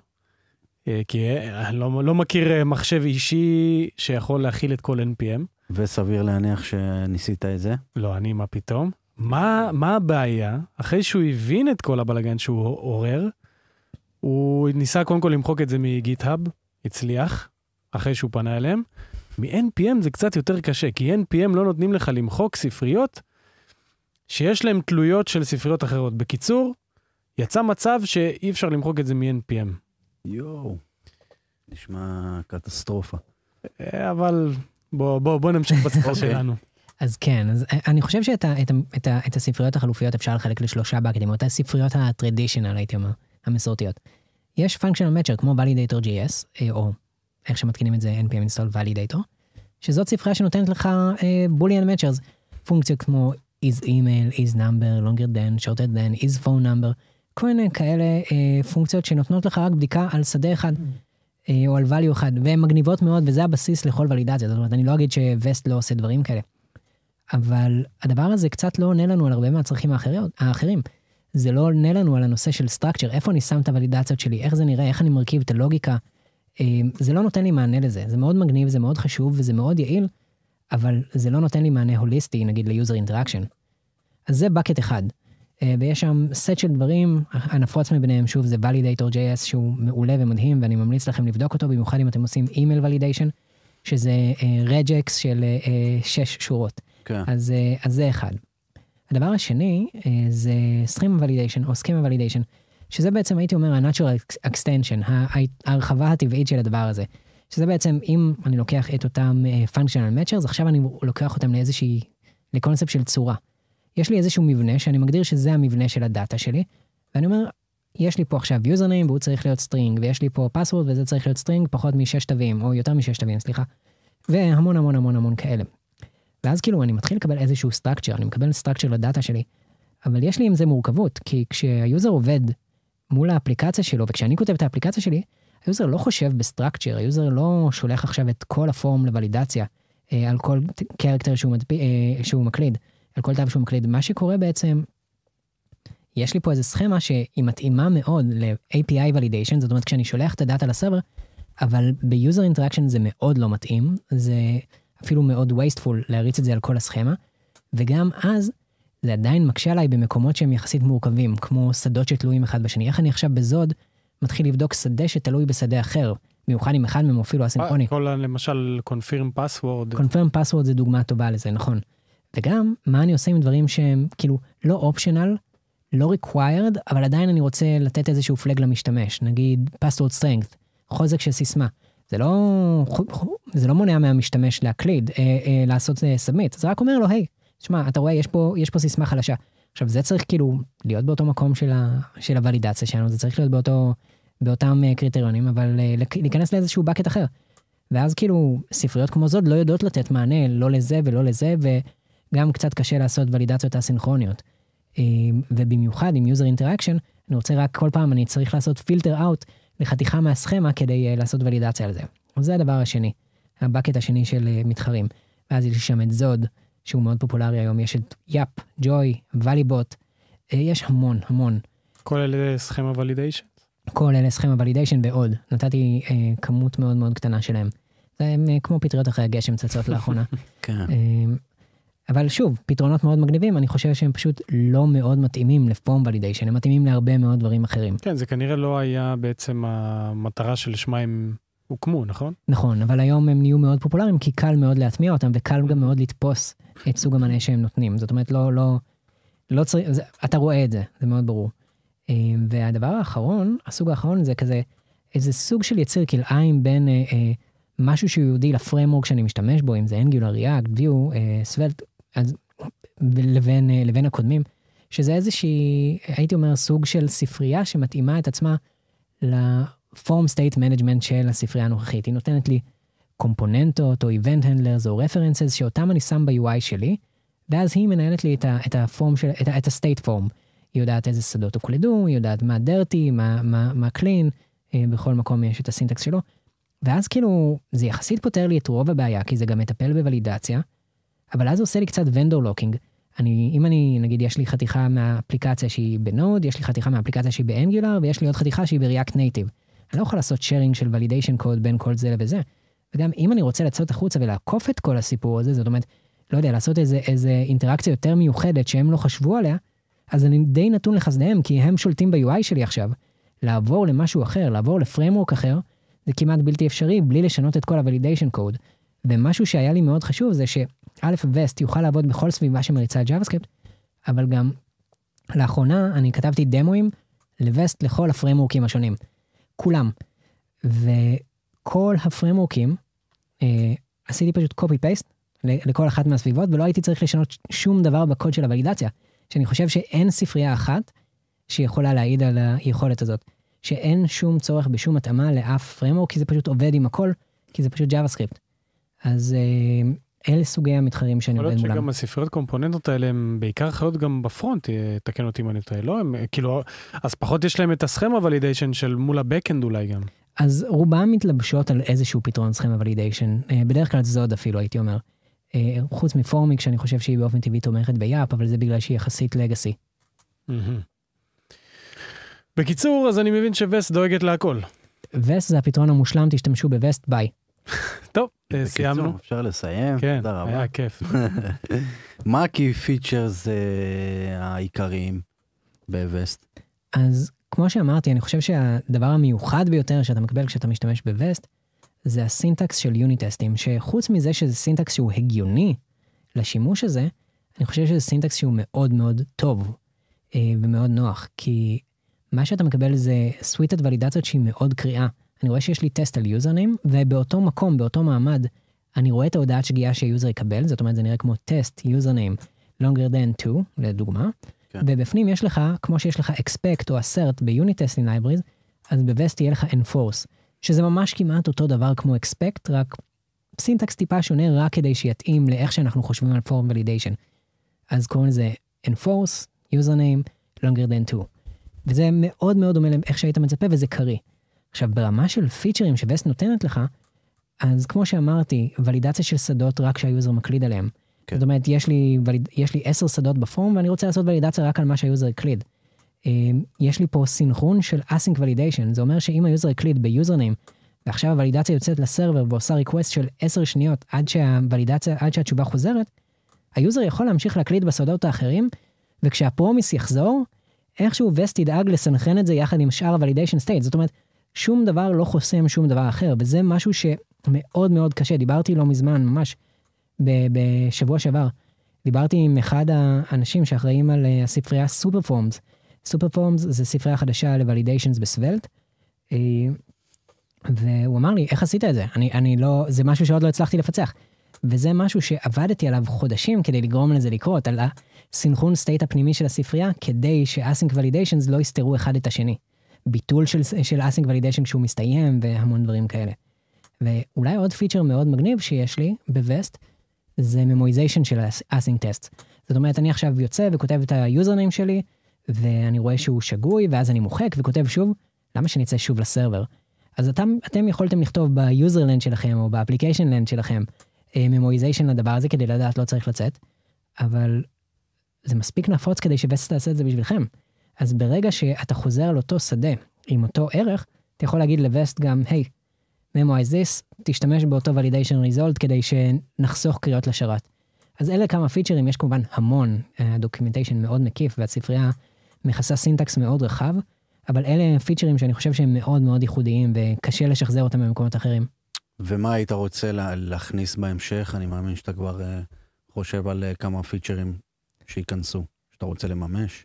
אה, כי אה, אני לא, לא מכיר אה, מחשב אישי שיכול להכיל את כל NPM. וסביר להניח שניסית את זה? לא, אני מה פתאום. מה, מה הבעיה? אחרי שהוא הבין את כל הבלגן שהוא עורר, הוא ניסה קודם כל למחוק את זה מגיט-האב, הצליח, אחרי שהוא פנה אליהם. מ-NPM זה קצת יותר קשה, כי NPM לא נותנים לך למחוק ספריות שיש להן תלויות של ספריות אחרות. בקיצור, יצא מצב שאי אפשר למחוק את זה מ-NPM. יואו, נשמע קטסטרופה. אה, אבל בוא, בוא, בוא נמשיך [laughs] בשיחה אוקיי. שלנו. אז כן, אז אני חושב שאת ה, את ה, את ה, את הספריות החלופיות אפשר לחלק לשלושה באקדים, אותה ספריות הטרדישיונל, הייתי אומר, המסורתיות. יש functional matcher כמו validator.js, אה, או איך שמתקינים את זה npm install validator, שזאת ספרייה שנותנת לך uh, boolean matchers, פונקציות כמו is email, is number, longer than, shorter than, is phone number, כל מיני כאלה uh, פונקציות שנותנות לך רק בדיקה על שדה אחד. uh, או על value אחד, והן מגניבות מאוד, וזה הבסיס לכל ולידציה. זאת אומרת, אני לא אגיד שווסט לא עושה דברים כאלה. אבל הדבר הזה קצת לא עונה לנו על הרבה מהצרכים האחרים. זה לא עונה לנו על הנושא של structure, איפה אני שם את הוולידציות שלי, איך זה נראה, איך אני מרכיב את הלוגיקה. אה, זה לא נותן לי מענה לזה, זה מאוד מגניב, זה מאוד חשוב וזה מאוד יעיל, אבל זה לא נותן לי מענה הוליסטי, נגיד ל user interaction. אז זה bucket אחד. אה, ויש שם סט של דברים, הנפוץ מביניהם, שוב, זה validator.js שהוא מעולה ומדהים, ואני ממליץ לכם לבדוק אותו, במיוחד אם אתם עושים email validation, שזה regex uh, של שש שורות. כן. אז, אז זה אחד. הדבר השני אה, זה Schema Validation או Schema Validation, שזה בעצם הייתי אומר ה-Natural Extension, ההרחבה הטבעית של הדבר הזה. שזה בעצם אם אני לוקח את אותם uh, functional matchers, עכשיו אני לוקח אותם לאיזושהי, לקונספט של צורה. יש לי איזשהו מבנה שאני מגדיר שזה המבנה של הדאטה שלי, ואני אומר, יש לי פה עכשיו username והוא צריך להיות string, ויש לי פה password וזה צריך להיות string פחות משש תווים, או יותר משש תווים, סליחה. והמון המון המון המון כאלה. ואז כאילו אני מתחיל לקבל איזשהו structure, אני מקבל structure לדאטה שלי, אבל יש לי עם זה מורכבות, כי כשהיוזר עובד מול האפליקציה שלו, וכשאני כותב את האפליקציה שלי, ה user לא חושב ב structure, ה user לא שולח עכשיו את כל ה form לוולידציה אה, על כל character שהוא, מדפ... אה, שהוא מקליד, על כל תו שהוא מקליד. מה שקורה בעצם, יש לי פה איזה סכמה שהיא מתאימה מאוד ל-API validation, זאת אומרת כשאני שולח את הדאטה ל server, אבל ב-user interaction זה מאוד לא מתאים, זה אפילו מאוד wasteful להריץ את זה על כל הסכמה, וגם אז זה עדיין מקשה עליי במקומות שהם יחסית מורכבים, כמו שדות שתלויים אחד בשני. איך אני עכשיו בזוד מתחיל לבדוק שדה שתלוי בשדה אחר, במיוחד אם אחד מהם אפילו אסינכרוני. כל ה- למשל confirm password. confirm password זה דוגמה טובה לזה, נכון. וגם, מה אני עושה עם דברים שהם כאילו לא optional, לא required, אבל עדיין אני רוצה לתת איזשהו פלג למשתמש, נגיד password strength, חוזק של סיסמה. זה לא, זה לא מונע מהמשתמש להקליד, אה, אה, לעשות אה, submit, זה רק אומר לו, היי, תשמע, אתה רואה, יש פה, יש פה סיסמה חלשה. עכשיו, זה צריך כאילו להיות באותו מקום של, ה, של הוולידציה שלנו, זה צריך להיות באותו, באותם uh, קריטריונים, אבל uh, להיכנס לאיזשהו bucket אחר. ואז כאילו, ספריות כמו זאת לא יודעות לתת מענה לא לזה ולא לזה, וגם קצת קשה לעשות ולידציות אסינכרוניות. Uh, ובמיוחד עם user interaction, אני רוצה רק כל פעם, אני צריך לעשות filter out לחתיכה מהסכמה כדי uh, לעשות ולידציה על זה. אז זה הדבר השני, הבקט השני של uh, מתחרים. ואז יש שם את זוד, שהוא מאוד פופולרי היום, יש את יאפ, ג'וי, ואליבוט, יש המון, המון. כל אלה סכמה ולידיישן? כל אלה סכמה ולידיישן ועוד. נתתי אה, כמות מאוד מאוד קטנה שלהם. זה הם, אה, כמו פטריות אחרי הגשם צצות לאחרונה. [laughs] כן. אה, אבל שוב, פתרונות מאוד מגניבים, אני חושב שהם פשוט לא מאוד מתאימים לפורם ולידיישן, הם מתאימים להרבה מאוד דברים אחרים. כן, זה כנראה לא היה בעצם המטרה שלשמה הם הוקמו, נכון? נכון, אבל היום הם נהיו מאוד פופולריים, כי קל מאוד להטמיע אותם, וקל גם מאוד לתפוס את סוג המענה שהם נותנים. זאת אומרת, לא, לא, לא צריך, זה, אתה רואה את זה, זה מאוד ברור. אה, והדבר האחרון, הסוג האחרון זה כזה, איזה סוג של יציר כלאיים בין אה, אה, משהו שהוא יהודי לפרמורק שאני משתמש בו, אם זה Angular, React, View, אה, Svelte, אז, לבין, אה, לבין הקודמים, שזה איזושהי, הייתי אומר, סוג של ספרייה שמתאימה את עצמה ל form state management של הספרייה הנוכחית. היא נותנת לי קומפוננטות או event handlers או references שאותם אני שם ב-UI שלי, ואז היא מנהלת לי את, ה, את ה form של, את, ה state form. היא יודעת איזה שדות הוקלדו, היא יודעת מה dirty, מה, מה, מה clean, אה, בכל מקום יש את ה syntax שלו. ואז כאילו, זה יחסית פותר לי את רוב הבעיה, כי זה גם מטפל בוולידציה, אבל אז זה עושה לי קצת vendor lock-in. אני, אם אני, נגיד, יש לי חתיכה מהאפליקציה שהיא ב Node, יש לי חתיכה מהאפליקציה שהיא ב Angular, ויש לי עוד חתיכה שהיא ב React Native. אני לא יכול לעשות שיירינג של ולידיישן קוד בין כל זה לזה. וגם אם אני רוצה לצאת החוצה ולעקוף את כל הסיפור הזה, זאת אומרת, לא יודע, לעשות איזה, איזה אינטראקציה יותר מיוחדת שהם לא חשבו עליה, אז אני די נתון לחסדיהם, כי הם שולטים ב-UI שלי עכשיו. לעבור למשהו אחר, לעבור לפריימורק אחר, זה כמעט בלתי אפשרי בלי לשנות את כל ה-validation code. ומשהו שהיה לי מאוד חשוב זה שא' וסט יוכל לעבוד בכל סביבה שמריצה JavaScript, אבל גם לאחרונה אני כתבתי דמוים לווסט לכל הפריימורקים השונים. כולם. וכל הפריימורקים, אה, עשיתי פשוט copy paste לכל אחת מהסביבות, ולא הייתי צריך לשנות שום דבר בקוד של הוולידציה. שאני חושב שאין ספרייה אחת שיכולה להעיד על היכולת הזאת. שאין שום צורך בשום התאמה לאף פרמורק, כי זה פשוט עובד עם הכל, כי זה פשוט JavaScript. אז אה, אלה סוגי המתחרים שאני עובד מולם. יכול להיות שגם הספריות קומפוננטות האלה הם בעיקר חיות גם ב front, אה, תקן אותי אם אני טועה, לא? הם כאילו, אז פחות יש להם את ה schema validation של מול ה backend אולי גם. אז רובם מתלבשות על איזשהו פתרון schema validation, אה, בדרך כלל Zod אפילו הייתי אומר. חוץ מ Formik שאני חושב שהיא באופן טבעי תומכת ב Yup, אבל זה בגלל שהיא יחסית legacy. בקיצור, אז אני מבין שווסט דואגת להכל. וסט זה הפתרון המושלם, תשתמשו ב Vest, bye. טוב, סיימנו. בקיצור, אפשר לסיים? כן, תודה רבה. היה כיף. [laughs] מה ה-key features אה, העיקריים בווסט? אז כמו שאמרתי, אני חושב שהדבר המיוחד ביותר שאתה מקבל כשאתה משתמש בווסט, זה ה syntax של unit testים, שחוץ מזה שזה syntax שהוא הגיוני לשימוש הזה, אני חושב שזה syntax שהוא מאוד מאוד טוב אה, ומאוד נוח, כי מה שאתה מקבל זה suiteת ולידציות שהיא מאוד קריאה. אני רואה שיש לי טסט על username, ובאותו מקום, באותו מעמד, אני רואה את ההודעת שגיאה שה user יקבל, זאת אומרת זה נראה כמו test, username, longer than 2, לדוגמה, כן. ובפנים יש לך, כמו שיש לך expect או assert ב-unit testing libraries, אז ב-vest יהיה לך enforce, שזה ממש כמעט אותו דבר כמו expect, רק syntax טיפה שונה רק כדי שיתאים לאיך שאנחנו חושבים על form validation. אז קוראים לזה enforce, username, longer than 2. וזה מאוד מאוד דומה לאיך שהיית מצפה וזה קריא. עכשיו ברמה של featureים שווסט נותנת לך, אז כמו שאמרתי, ולידציה של שדות רק שה user מקליד עליהם. כן. זאת אומרת, יש לי, וליד, יש לי עשר שדות ב form ואני רוצה לעשות ולידציה רק על מה שה user הקליד. אה, יש לי פה סינכרון של async validation, זה אומר שאם היוזר הקליד ב username, ועכשיו הוולידציה יוצאת ל server ועושה request של 10 שניות עד שהוולידציה, עד שהתשובה חוזרת, ה user יכול להמשיך להקליד בשדות האחרים, וכשה promise יחזור, איכשהו וסט ידאג לסנכרן את זה יחד עם שאר ה-validation state. זאת אומרת, שום דבר לא חוסם שום דבר אחר, וזה משהו שמאוד מאוד קשה. דיברתי לא מזמן, ממש בשבוע שעבר, דיברתי עם אחד האנשים שאחראים על אה, הספרייה Superforms. Superforms זה ספרייה חדשה ל-validations ב Svelte. אה, והוא אמר לי, איך עשית את זה? אני, אני לא, זה משהו שעוד לא הצלחתי לפצח. וזה משהו שעבדתי עליו חודשים כדי לגרום לזה לקרות, על הסינכרון state הפנימי של הספרייה, כדי ש-async validations לא יסתרו אחד את השני. ביטול של, של async validation כשהוא מסתיים והמון דברים כאלה. ואולי עוד feature מאוד מגניב שיש לי בווסט, זה memoization של async test. זאת אומרת, אני עכשיו יוצא וכותב את ה username שלי, ואני רואה שהוא שגוי, ואז אני מוחק וכותב שוב, למה שאני אצא שוב ל server? אז אתם, אתם יכולתם לכתוב ב userland שלכם או ב application land שלכם memoization לדבר הזה כדי לדעת לא צריך לצאת, אבל זה מספיק נפוץ כדי שווסט תעשה את זה בשבילכם. אז ברגע שאתה חוזר על אותו שדה עם אותו ערך, אתה יכול להגיד לווסט גם, היי, hey, memoize this, תשתמש באותו validation result כדי שנחסוך קריאות לשרת. אז אלה כמה featureים, יש כמובן המון, ה documentation מאוד מקיף והספרייה מכסה סינטקס מאוד רחב, אבל אלה פיצ'רים שאני חושב שהם מאוד מאוד ייחודיים וקשה לשחזר אותם במקומות אחרים. ומה היית רוצה לה, להכניס בהמשך? אני מאמין שאתה כבר uh, חושב על uh, כמה פיצ'רים שייכנסו, שאתה רוצה לממש.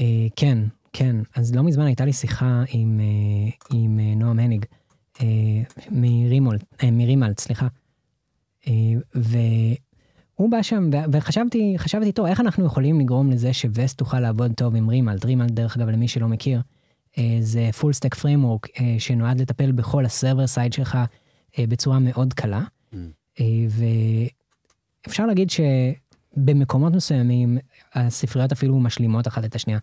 Uh, כן, כן. אז לא מזמן הייתה לי שיחה עם, uh, עם uh, נועם הניג, uh, מרימולט, uh, מרימלט, סליחה. Uh, והוא בא שם, וחשבתי, חשבתי איתו, איך אנחנו יכולים לגרום לזה שווסט תוכל לעבוד טוב עם רימלט? רימלט, דרך אגב, למי שלא מכיר, uh, זה full stack framework uh, שנועד לטפל בכל ה server side שלך. בצורה מאוד קלה. Mm. ואפשר להגיד שבמקומות מסוימים הספריות אפילו משלימות אחת את השנייה.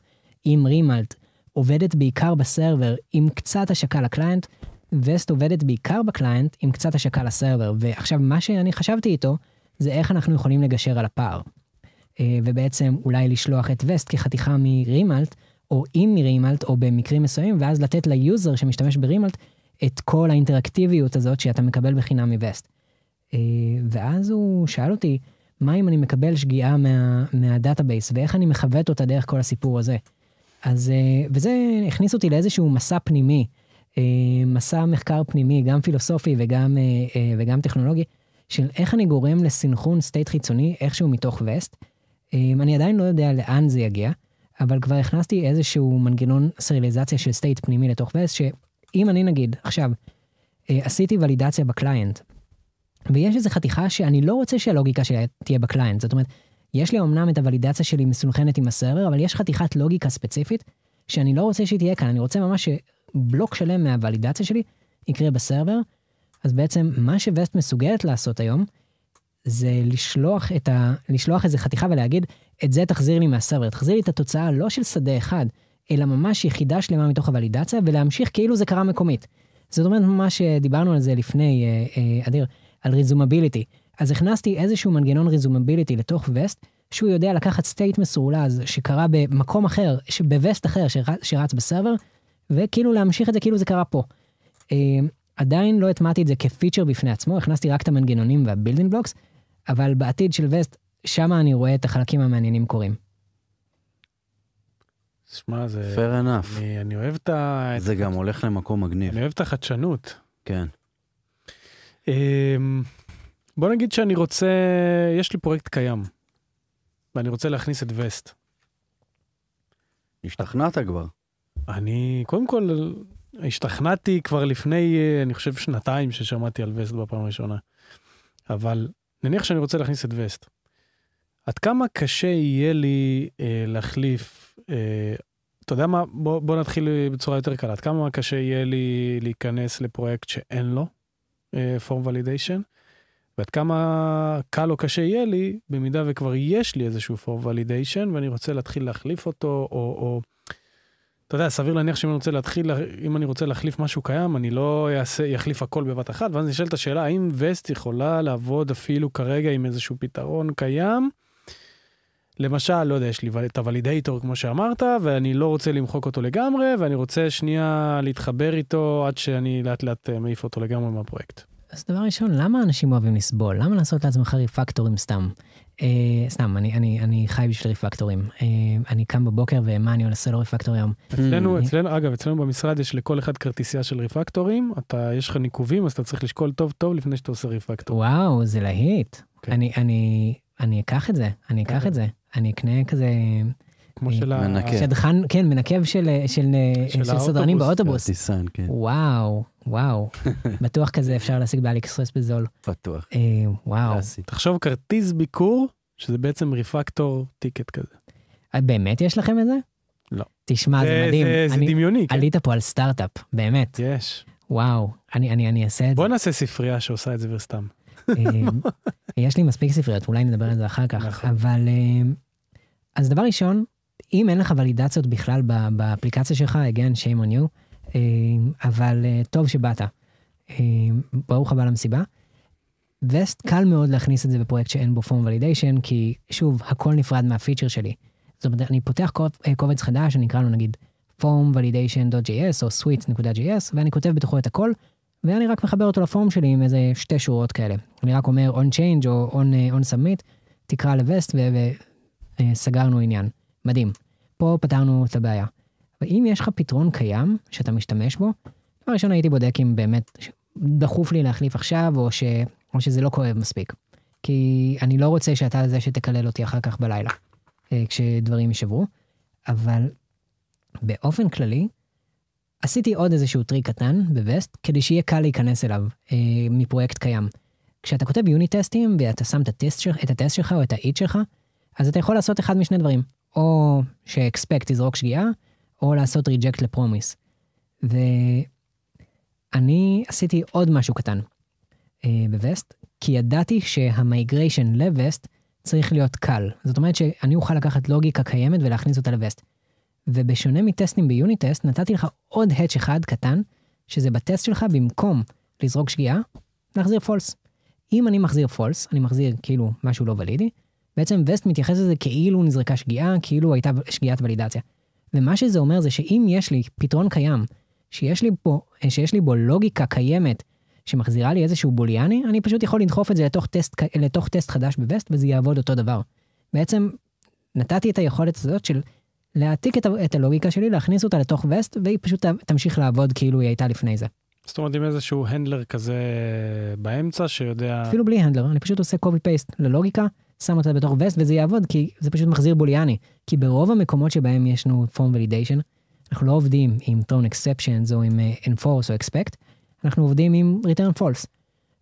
אם Remult עובדת בעיקר ב server עם קצת השקה ל client, Vest עובדת בעיקר ב client עם קצת השקה ל server. ועכשיו מה שאני חשבתי איתו זה איך אנחנו יכולים לגשר על הפער. ובעצם אולי לשלוח את וסט כחתיכה מ Remult, או עם מ Remult, או במקרים מסוימים, ואז לתת ל user שמשתמש ב Remult את כל האינטראקטיביות הזאת שאתה מקבל בחינם מווסט. אה, ואז הוא שאל אותי, מה אם אני מקבל שגיאה מה, מה database, ואיך אני מנווט אותה דרך כל הסיפור הזה. אז, אה, וזה הכניס אותי לאיזשהו מסע פנימי, אה, מסע מחקר פנימי, גם פילוסופי וגם, וגם טכנולוגי, של איך אני גורם לסנכרון state חיצוני איכשהו מתוך וסט. אני עדיין לא יודע לאן זה יגיע, אבל כבר הכנסתי איזשהו מנגנון סריאליזציה של state פנימי לתוך וסט, אם אני נגיד עכשיו אה, עשיתי ולידציה ב client, ויש איזו חתיכה שאני לא רוצה שהלוגיקה שלה תהיה ב client, זאת אומרת, יש לי אמנם את הוולידציה שלי מסונכרנת עם ה server, אבל יש חתיכת לוגיקה ספציפית שאני לא רוצה שהיא תהיה כאן, אני רוצה ממש שבלוק שלם מהוולידציה שלי יקרה ב server, אז בעצם מה שווסט מסוגלת לעשות היום, זה לשלוח את ה... לשלוח איזה חתיכה ולהגיד, את זה תחזיר לי מה server, תחזיר לי את התוצאה לא של שדה אחד, אלא ממש יחידה שלמה מתוך הוולידציה, ולהמשיך כאילו זה קרה מקומית. זאת אומרת, ממש דיברנו על זה לפני, אה, אה, אדיר, על resumability. אז הכנסתי איזשהו מנגנון resumability לתוך וסט, שהוא יודע לקחת state מסורלז שקרה במקום אחר, בווסט אחר שרץ ב server, וכאילו להמשיך את זה כאילו זה קרה פה. אה, עדיין לא הטמעתי את זה כ feature בפני עצמו, הכנסתי רק את המנגנונים וה building blocks, אבל בעתיד של וסט, שם אני רואה את החלקים המעניינים קורים. שמע, זה... fair enough. אני, אני אוהב את ה... זה גם הולך למקום מגניב. אני אוהב את החדשנות. כן. אמ, בוא נגיד שאני רוצה, יש לי פרויקט קיים, ואני רוצה להכניס את וסט. השתכנעת כבר. אני, קודם כל, השתכנעתי כבר לפני, אני חושב, שנתיים ששמעתי על וסט בפעם הראשונה. אבל נניח שאני רוצה להכניס את וסט. עד כמה קשה יהיה לי אה, להחליף אה, אתה יודע מה, בוא, בוא נתחיל בצורה יותר קלה. עד כמה קשה יהיה לי להיכנס לפרויקט שאין לו פורם ולידיישן, ועד כמה קל או קשה יהיה לי, במידה וכבר יש לי איזשהו פורם ולידיישן, ואני רוצה להתחיל להחליף אותו, או, או אתה יודע, סביר להניח שאם אני רוצה להתחיל, אם אני רוצה להחליף משהו קיים, אני לא אחליף הכל בבת אחת, ואז נשאלת השאלה, האם וסט יכולה לעבוד אפילו כרגע עם איזשהו פתרון קיים? למשל, לא יודע, יש לי את הוולידייטור כמו שאמרת, ואני לא רוצה למחוק אותו לגמרי, ואני רוצה שנייה להתחבר איתו עד שאני לאט לאט אה, מעיף אותו לגמרי מהפרויקט. אז דבר ראשון, למה אנשים אוהבים לסבול? למה לעשות לעצמך ריפקטורים סתם? אה, סתם, אני, אני, אני חי בשביל ריפקטורים. אה, אני קם בבוקר ומה אני עושה לו ריפקטור היום. אצלנו, אצלנו, אגב, אצלנו במשרד יש לכל אחד כרטיסייה של ריפקטורים, אתה, יש לך ניקובים, אז אתה צריך לשקול טוב טוב לפני שאתה עושה ריפקטור. וואו, זה להיט. כן. אני, אני, אני אקח את זה, אני אקח את זה. אני אקנה כזה... כמו של ה... מנקב. שדכן, כן, מנקב של, של, של, של סדרנים באוטובוס. טיסן, כן. וואו, וואו. [laughs] בטוח כזה אפשר להשיג באליקספרס בזול. פתוח. אה, וואו. תחשוב כרטיס ביקור, שזה בעצם ריפקטור טיקט כזה. אה, באמת יש לכם את זה? לא. תשמע, זה, זה מדהים. זה, זה אני, דמיוני, כן. עלית פה על סטארט-אפ, באמת. יש. וואו, אני, אני, אני אעשה את בוא זה. נעשה ספרייה שעושה את זה וסתם. אה, [laughs] יש לי מספיק ספריות, אולי נדבר על זה אחר כך. נכון. אבל, אז דבר ראשון, אם אין לך ולידציות בכלל באפליקציה שלך, again, shame on you, אבל טוב שבאת. ברוך הבא למסיבה. וסט קל מאוד להכניס את זה בפרויקט שאין בו פורם ולידיישן, כי שוב, הכל נפרד מהפיצ'ר שלי. זאת אומרת, אני פותח קובץ חדש, אני אקרא לו נגיד formvalidation.js או suite.js, ואני כותב בתוכו את הכל, ואני רק מחבר אותו לפורם שלי עם איזה שתי שורות כאלה. אני רק אומר on change או on, on submit, תקרא לווסט וסגרנו עניין. מדהים. פה פתרנו את הבעיה. ואם יש לך פתרון קיים שאתה משתמש בו, דבר ראשון הייתי בודק אם באמת דחוף לי להחליף עכשיו, או, ש... או שזה לא כואב מספיק. כי אני לא רוצה שאתה זה שתקלל אותי אחר כך בלילה, אה, כשדברים יישברו. אבל באופן כללי, עשיתי עוד איזשהו טריק קטן בווסט, כדי שיהיה קל להיכנס אליו אה, מפרויקט קיים. כשאתה כותב יוני טסטים ואתה שם את הטסט, שלך, את הטסט שלך או את ה it שלך, אז אתה יכול לעשות אחד משני דברים. או ש expect תזרוק שגיאה, או לעשות reject ל promise. ואני עשיתי עוד משהו קטן אה, בווסט, כי ידעתי שה migration ל Vest צריך להיות קל. זאת אומרת שאני אוכל לקחת לוגיקה קיימת ולהכניס אותה לווסט. ובשונה מטסטים ב unit test, נתתי לך עוד hatch אחד קטן, שזה בטסט שלך במקום לזרוק שגיאה, להחזיר false. אם אני מחזיר false, אני מחזיר כאילו משהו לא ולידי, בעצם וסט מתייחס לזה כאילו נזרקה שגיאה, כאילו הייתה שגיאת ולידציה. ומה שזה אומר זה שאם יש לי פתרון קיים, שיש לי, בו, שיש לי בו לוגיקה קיימת, שמחזירה לי איזשהו בוליאני, אני פשוט יכול לדחוף את זה לתוך טסט, לתוך טסט חדש בווסט, וזה יעבוד אותו דבר. בעצם נתתי את היכולת הזאת של להעתיק את, את הלוגיקה שלי, להכניס אותה לתוך וסט, והיא פשוט תמשיך לעבוד כאילו היא הייתה לפני זה. זאת אומרת עם איזשהו הנדלר כזה באמצע שיודע... אפילו בלי הנדלר, אני פשוט עושה copy paste ללוגיקה, שם אותה בתוך וסט וזה יעבוד כי זה פשוט מחזיר בוליאני. כי ברוב המקומות שבהם יש לנו form validation, אנחנו לא עובדים עם throne exceptions או עם uh, enforce או expect, אנחנו עובדים עם return false.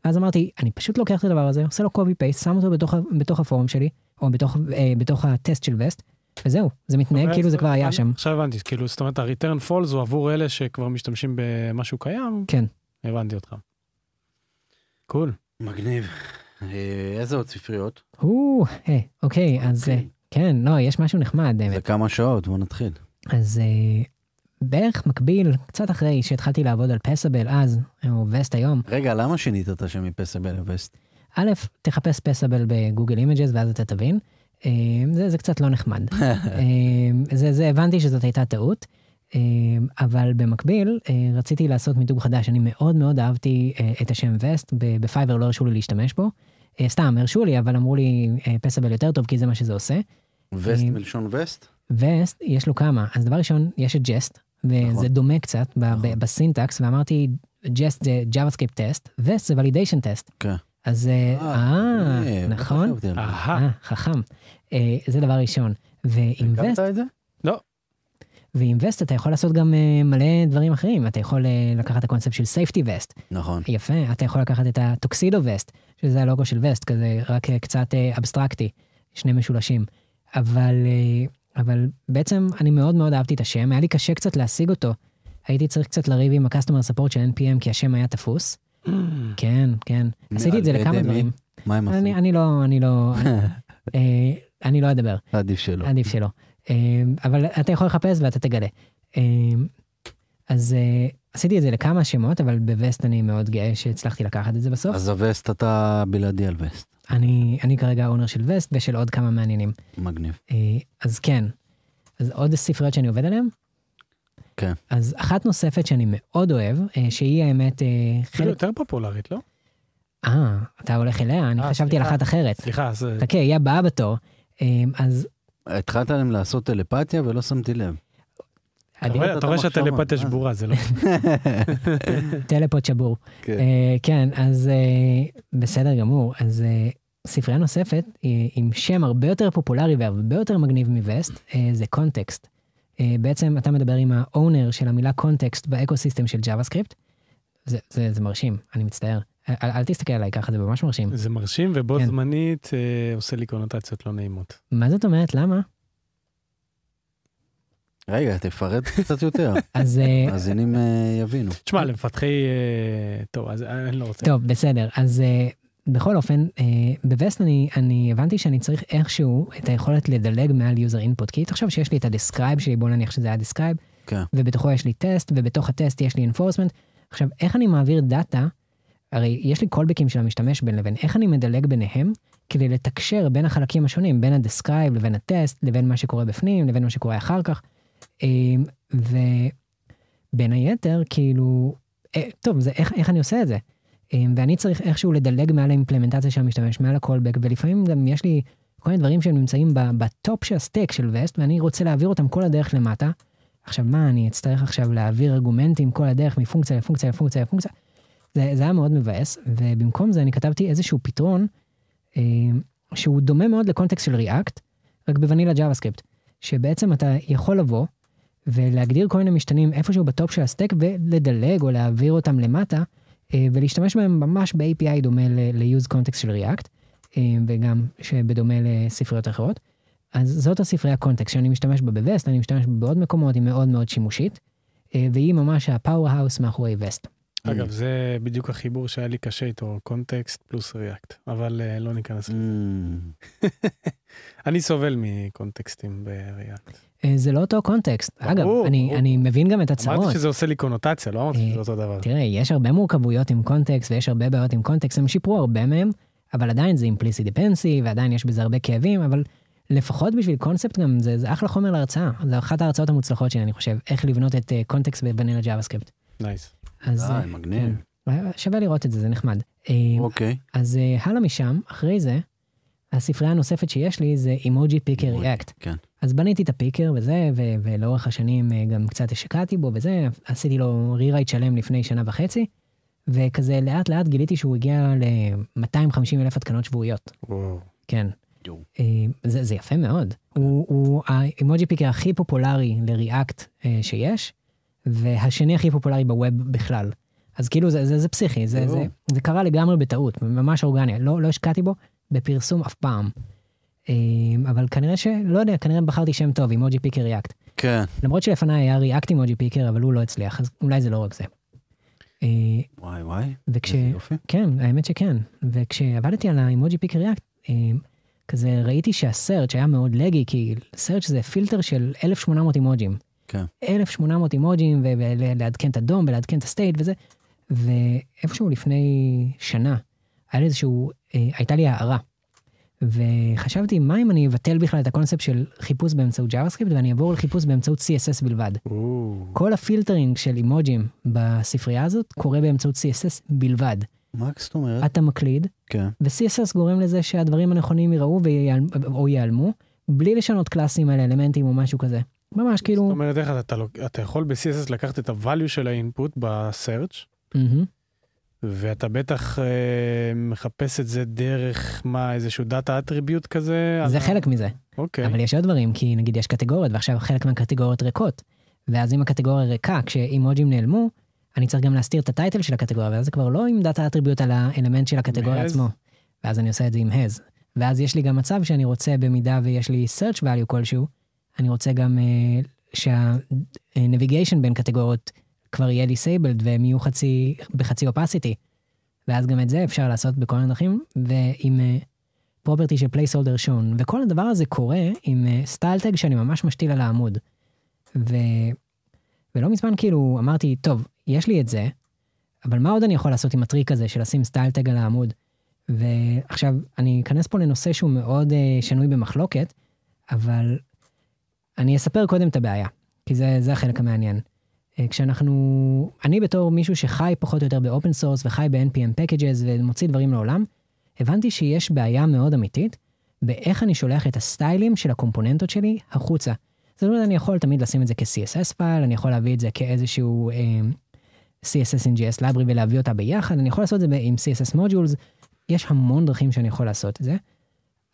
אז אמרתי, אני פשוט לוקח את הדבר הזה, עושה לו copy paste, שם אותו בתוך, בתוך הפורום שלי, או בתוך, uh, בתוך הטסט של וסט, וזהו, זה מתנהג כאילו זה כבר היה שם. עכשיו הבנתי, כאילו, זאת אומרת, ה-return false הוא עבור אלה שכבר משתמשים במשהו קיים. כן. הבנתי אותך. קול. מגניב. איזה עוד ספריות? או, אוקיי, אז כן, לא, יש משהו נחמד. זה כמה שעות, בוא נתחיל. אז בערך מקביל, קצת אחרי שהתחלתי לעבוד על פסאבל אז, או וסט היום. רגע, למה שינית את השם מפסאבל לווסט? א', תחפש Passable ב Google Images ואז אתה תבין. זה, זה קצת לא נחמד. [laughs] זה, זה הבנתי שזאת הייתה טעות. אבל במקביל רציתי לעשות מיתוג חדש, אני מאוד מאוד אהבתי את השם וסט, ב Fiverr לא הרשו לי להשתמש בו. סתם, הרשו לי, אבל אמרו לי Passable יותר טוב כי זה מה שזה עושה. וסט מלשון vest? Vest, יש לו כמה. אז דבר ראשון, יש את Jest, וזה נכון. דומה קצת נכון. ב syntax, ואמרתי, Jest זה JavaScript test, Vest זה validation test. כן. אז, אה, נכון? אהה. חכם. זה דבר ראשון. ועם וסט... הכרת את זה? ועם וסט אתה יכול לעשות גם uh, מלא דברים אחרים, אתה יכול uh, לקחת את הקונספט של safety vest. נכון. יפה, אתה יכול לקחת את הטוקסידו vest, שזה הלוגו של וסט, כזה רק uh, קצת אבסטרקטי, שני משולשים. אבל אבל בעצם אני מאוד מאוד אהבתי את השם, היה לי קשה קצת להשיג אותו. הייתי צריך קצת לריב עם ה-customer support של NPM כי השם היה תפוס. כן, כן. עשיתי את זה לכמה? דברים. מה הם עשו? אני לא, אני לא, [laughs] אה, אני לא אדבר. עדיף שלא. עדיף שלא. אה, אבל אתה יכול לחפש ואתה תגלה. אה, אז אה, עשיתי את זה לכמה שמות, אבל בווסט אני מאוד גאה שהצלחתי לקחת את זה בסוף. אז הווסט אתה בלעדי על וסט. אני, אני כרגע האונר של וסט ושל עוד כמה מעניינים. מגניב. אה, אז כן, אז עוד ספריות שאני עובד עליהן. כן. אז אחת נוספת שאני מאוד אוהב, אה, שהיא האמת אפילו חלק... יותר פופולרית, לא? אה, אתה הולך אליה? אני חשבתי על. אחת אחרת. סליחה, אז... חכה, היא הבאה בתור. אז התחלת להם לעשות טלפתיה ולא שמתי לב. אתה רואה- אתה רואה המחשבה. שהטלפתיה. שבורה, זה לא... [laughs] טלפות שבור. כן. אה, כן, אז אה, בסדר גמור. אז אה, ספרייה נוספת עם שם הרבה יותר פופולרי והרבה יותר מגניב מווסט, זה Context. בעצם אתה מדבר עם ה owner של המילה context ב ecosystem של JavaScript. זה, זה, זה מרשים, אני מצטער. אל, אל תסתכל עליי ככה, זה ממש מרשים. זה מרשים ובו כן. זמנית אה, עושה לי קונוטציות לא נעימות. מה זאת אומרת? למה? רגע, תפרט קצת יותר. [laughs] אז אה, מאזינים אה, יבינו. תשמע, למפתחי... אה, טוב, אז אני לא רוצה. טוב, בסדר. אז בכל אופן, בווסט אני, אני הבנתי שאני צריך איכשהו את היכולת לדלג מעל user input. כי תחשוב שיש לי את ה describe שלי, בוא נניח שזה היה describe, כן. ובתוכו יש לי טסט, ובתוך הטסט יש לי enforcement. עכשיו, איך אני מעביר data, הרי יש לי callbackים של המשתמש בין לבין, איך אני מדלג ביניהם כדי לתקשר בין החלקים השונים, בין ה describe לבין הטסט, לבין מה שקורה בפנים, לבין מה שקורה אחר כך. אמ, ובין היתר, כאילו, אה, טוב, זה איך, איך אני עושה את זה? אמ, ואני צריך איכשהו לדלג מעל ה implementation של המשתמש, מעל ה callback, ולפעמים גם יש לי כל מיני דברים שהם נמצאים ב top של ה stack של וסט, ואני רוצה להעביר אותם כל הדרך למטה. עכשיו, מה, אני אצטרך עכשיו להעביר arguments כל הדרך מפונקציה לפונקציה לפונקציה לפונקציה? זה, זה היה מאוד מבאס, ובמקום זה אני כתבתי איזשהו פתרון אה, שהוא דומה מאוד ל context של React, רק ב vanilla JavaScript, שבעצם אתה יכול לבוא ולהגדיר כל מיני משתנים איפשהו ב top של ה stack ולדלג או להעביר אותם למטה, אה, ולהשתמש בהם ממש ב-API דומה ל-use context של React, אה, וגם שבדומה לספריות אחרות. אז זאת הספרייה context שאני משתמש בה בווסט, אני משתמש בה בעוד מקומות, היא מאוד מאוד שימושית, אה, והיא ממש ה powerhouse מאחורי וסט. אגב, זה בדיוק החיבור שהיה לי קשה איתו, context פלוס React, אבל אה, לא ניכנס לזה. Mm, [laughs] אני סובל מ contextים ב React. אה, זה לא אותו context. אגב, ברור, אני, ברור. אני מבין גם את הצרות. אמרתי שזה עושה לי קונוטציה, לא אמרתי אה, שזה אותו דבר. תראה, יש הרבה מורכבויות עם context ויש הרבה בעיות עם context, הם שיפרו הרבה מהם, אבל עדיין זה implicit dependency ועדיין יש בזה הרבה כאבים, אבל לפחות בשביל קונספט גם זה, זה אחלה חומר להרצאה. זה אחת ההרצאות המוצלחות שלי, אני חושב, איך לבנות את אה, context ב vanilla JavaScript. Nice. אז די, אה, מגניב. כן. שווה לראות את זה, זה נחמד. אה, אוקיי. אז אה, הלאה משם, אחרי זה, הספרייה הנוספת שיש לי זה אימוג'י פיקר ריאקט. כן. אז בניתי את הפיקר וזה, ו- ולאורך השנים אה, גם קצת השקעתי בו וזה, עשיתי לו רירייט שלם לפני שנה וחצי, וכזה לאט לאט גיליתי שהוא הגיע ל-250 אלף התקנות שבועיות. וואו. כן. אה, זה, זה יפה מאוד. הוא, הוא האימוג'י פיקר הכי פופולרי לריאקט אה, שיש, והשני הכי פופולרי ב web בכלל. אז כאילו זה, זה, זה פסיכי, זה. זה, זה קרה לגמרי בטעות, ממש אורגני, לא, לא השקעתי בו בפרסום אף פעם. אה, אבל כנראה ש... לא יודע, כנראה בחרתי שם טוב, Emoji Picker React. כן. למרות שלפניי היה React Emoji Picker, אבל הוא לא הצליח, אז אולי זה לא רק זה. אה, וואי וואי. וכש... איזה יופי. כן, האמת שכן. וכשעבדתי על ה Emoji Picker React, אה, כזה ראיתי שה search היה מאוד laggy, כי search זה פילטר של 1,800 אימוג'ים. כן. 1,800 אימוג'ים, ולעדכן את ה DOM ולעדכן את ה state וזה. ואיפשהו לפני שנה, היה לי איזשהו, אה, הייתה לי הארה. וחשבתי, מה אם אני אבטל בכלל את הקונספט של חיפוש באמצעות JavaScript ואני אעבור לחיפוש באמצעות CSS בלבד. וואו. כל ה filtering של אימוג'ים בספרייה הזאת קורה באמצעות CSS בלבד. מה זאת אומרת? אתה מקליד, כן. ו-CSS גורם לזה שהדברים הנכונים ייראו ויעל- או ייעלמו, בלי לשנות classים על אלמנטים או משהו כזה. ממש זאת כאילו, אומרת, איך אתה- אתה אתה יכול ב-CSS לקחת את ה-value של ה input ב-search, מהמם. ואתה בטח אה, מחפש את זה דרך מה, איזשהו data attribute כזה? זה על ה- חלק מזה. אוקיי. אבל יש עוד דברים, כי נגיד יש קטגוריות, ועכשיו חלק מהקטגוריות ריקות. ואז אם הקטגוריה ריקה, כשאימוג'ים נעלמו, אני צריך גם להסתיר את ה title של הקטגוריה, ואז זה כבר לא עם data attribute על האלמנט של הקטגוריה? עצמו. ואז אני עושה את זה עם has. ואז יש לי גם מצב שאני רוצה, במידה ויש לי search value כלשהו, אני רוצה גם uh, שה-navigation בין קטגוריות כבר יהיה disabled והם יהיו חצי, בחצי opacity. ואז גם את זה אפשר לעשות בכל דרכים, ועם uh, property של placeholder shown, וכל הדבר הזה קורה עם uh, style tag שאני ממש משתיל על העמוד. ו... ולא מזמן כאילו אמרתי, טוב, יש לי את זה, אבל מה עוד אני יכול לעשות עם הטריק הזה של לשים style tag על העמוד? ועכשיו, אני אכנס פה לנושא שהוא מאוד uh, שנוי במחלוקת, אבל אני אספר קודם את הבעיה, כי זה, זה החלק המעניין. Uh, כשאנחנו, אני בתור מישהו שחי פחות או יותר ב open source וחי ב-NPM packages ומוציא דברים לעולם, הבנתי שיש בעיה מאוד אמיתית באיך אני שולח את ה styleים של ה componentות שלי החוצה. זאת אומרת, אני יכול תמיד לשים את זה כ-CSS file, אני יכול להביא את זה כאיזשהו uh, CSS in JS library ולהביא אותה ביחד, אני יכול לעשות את זה עם CSS modules, יש המון דרכים שאני יכול לעשות את זה,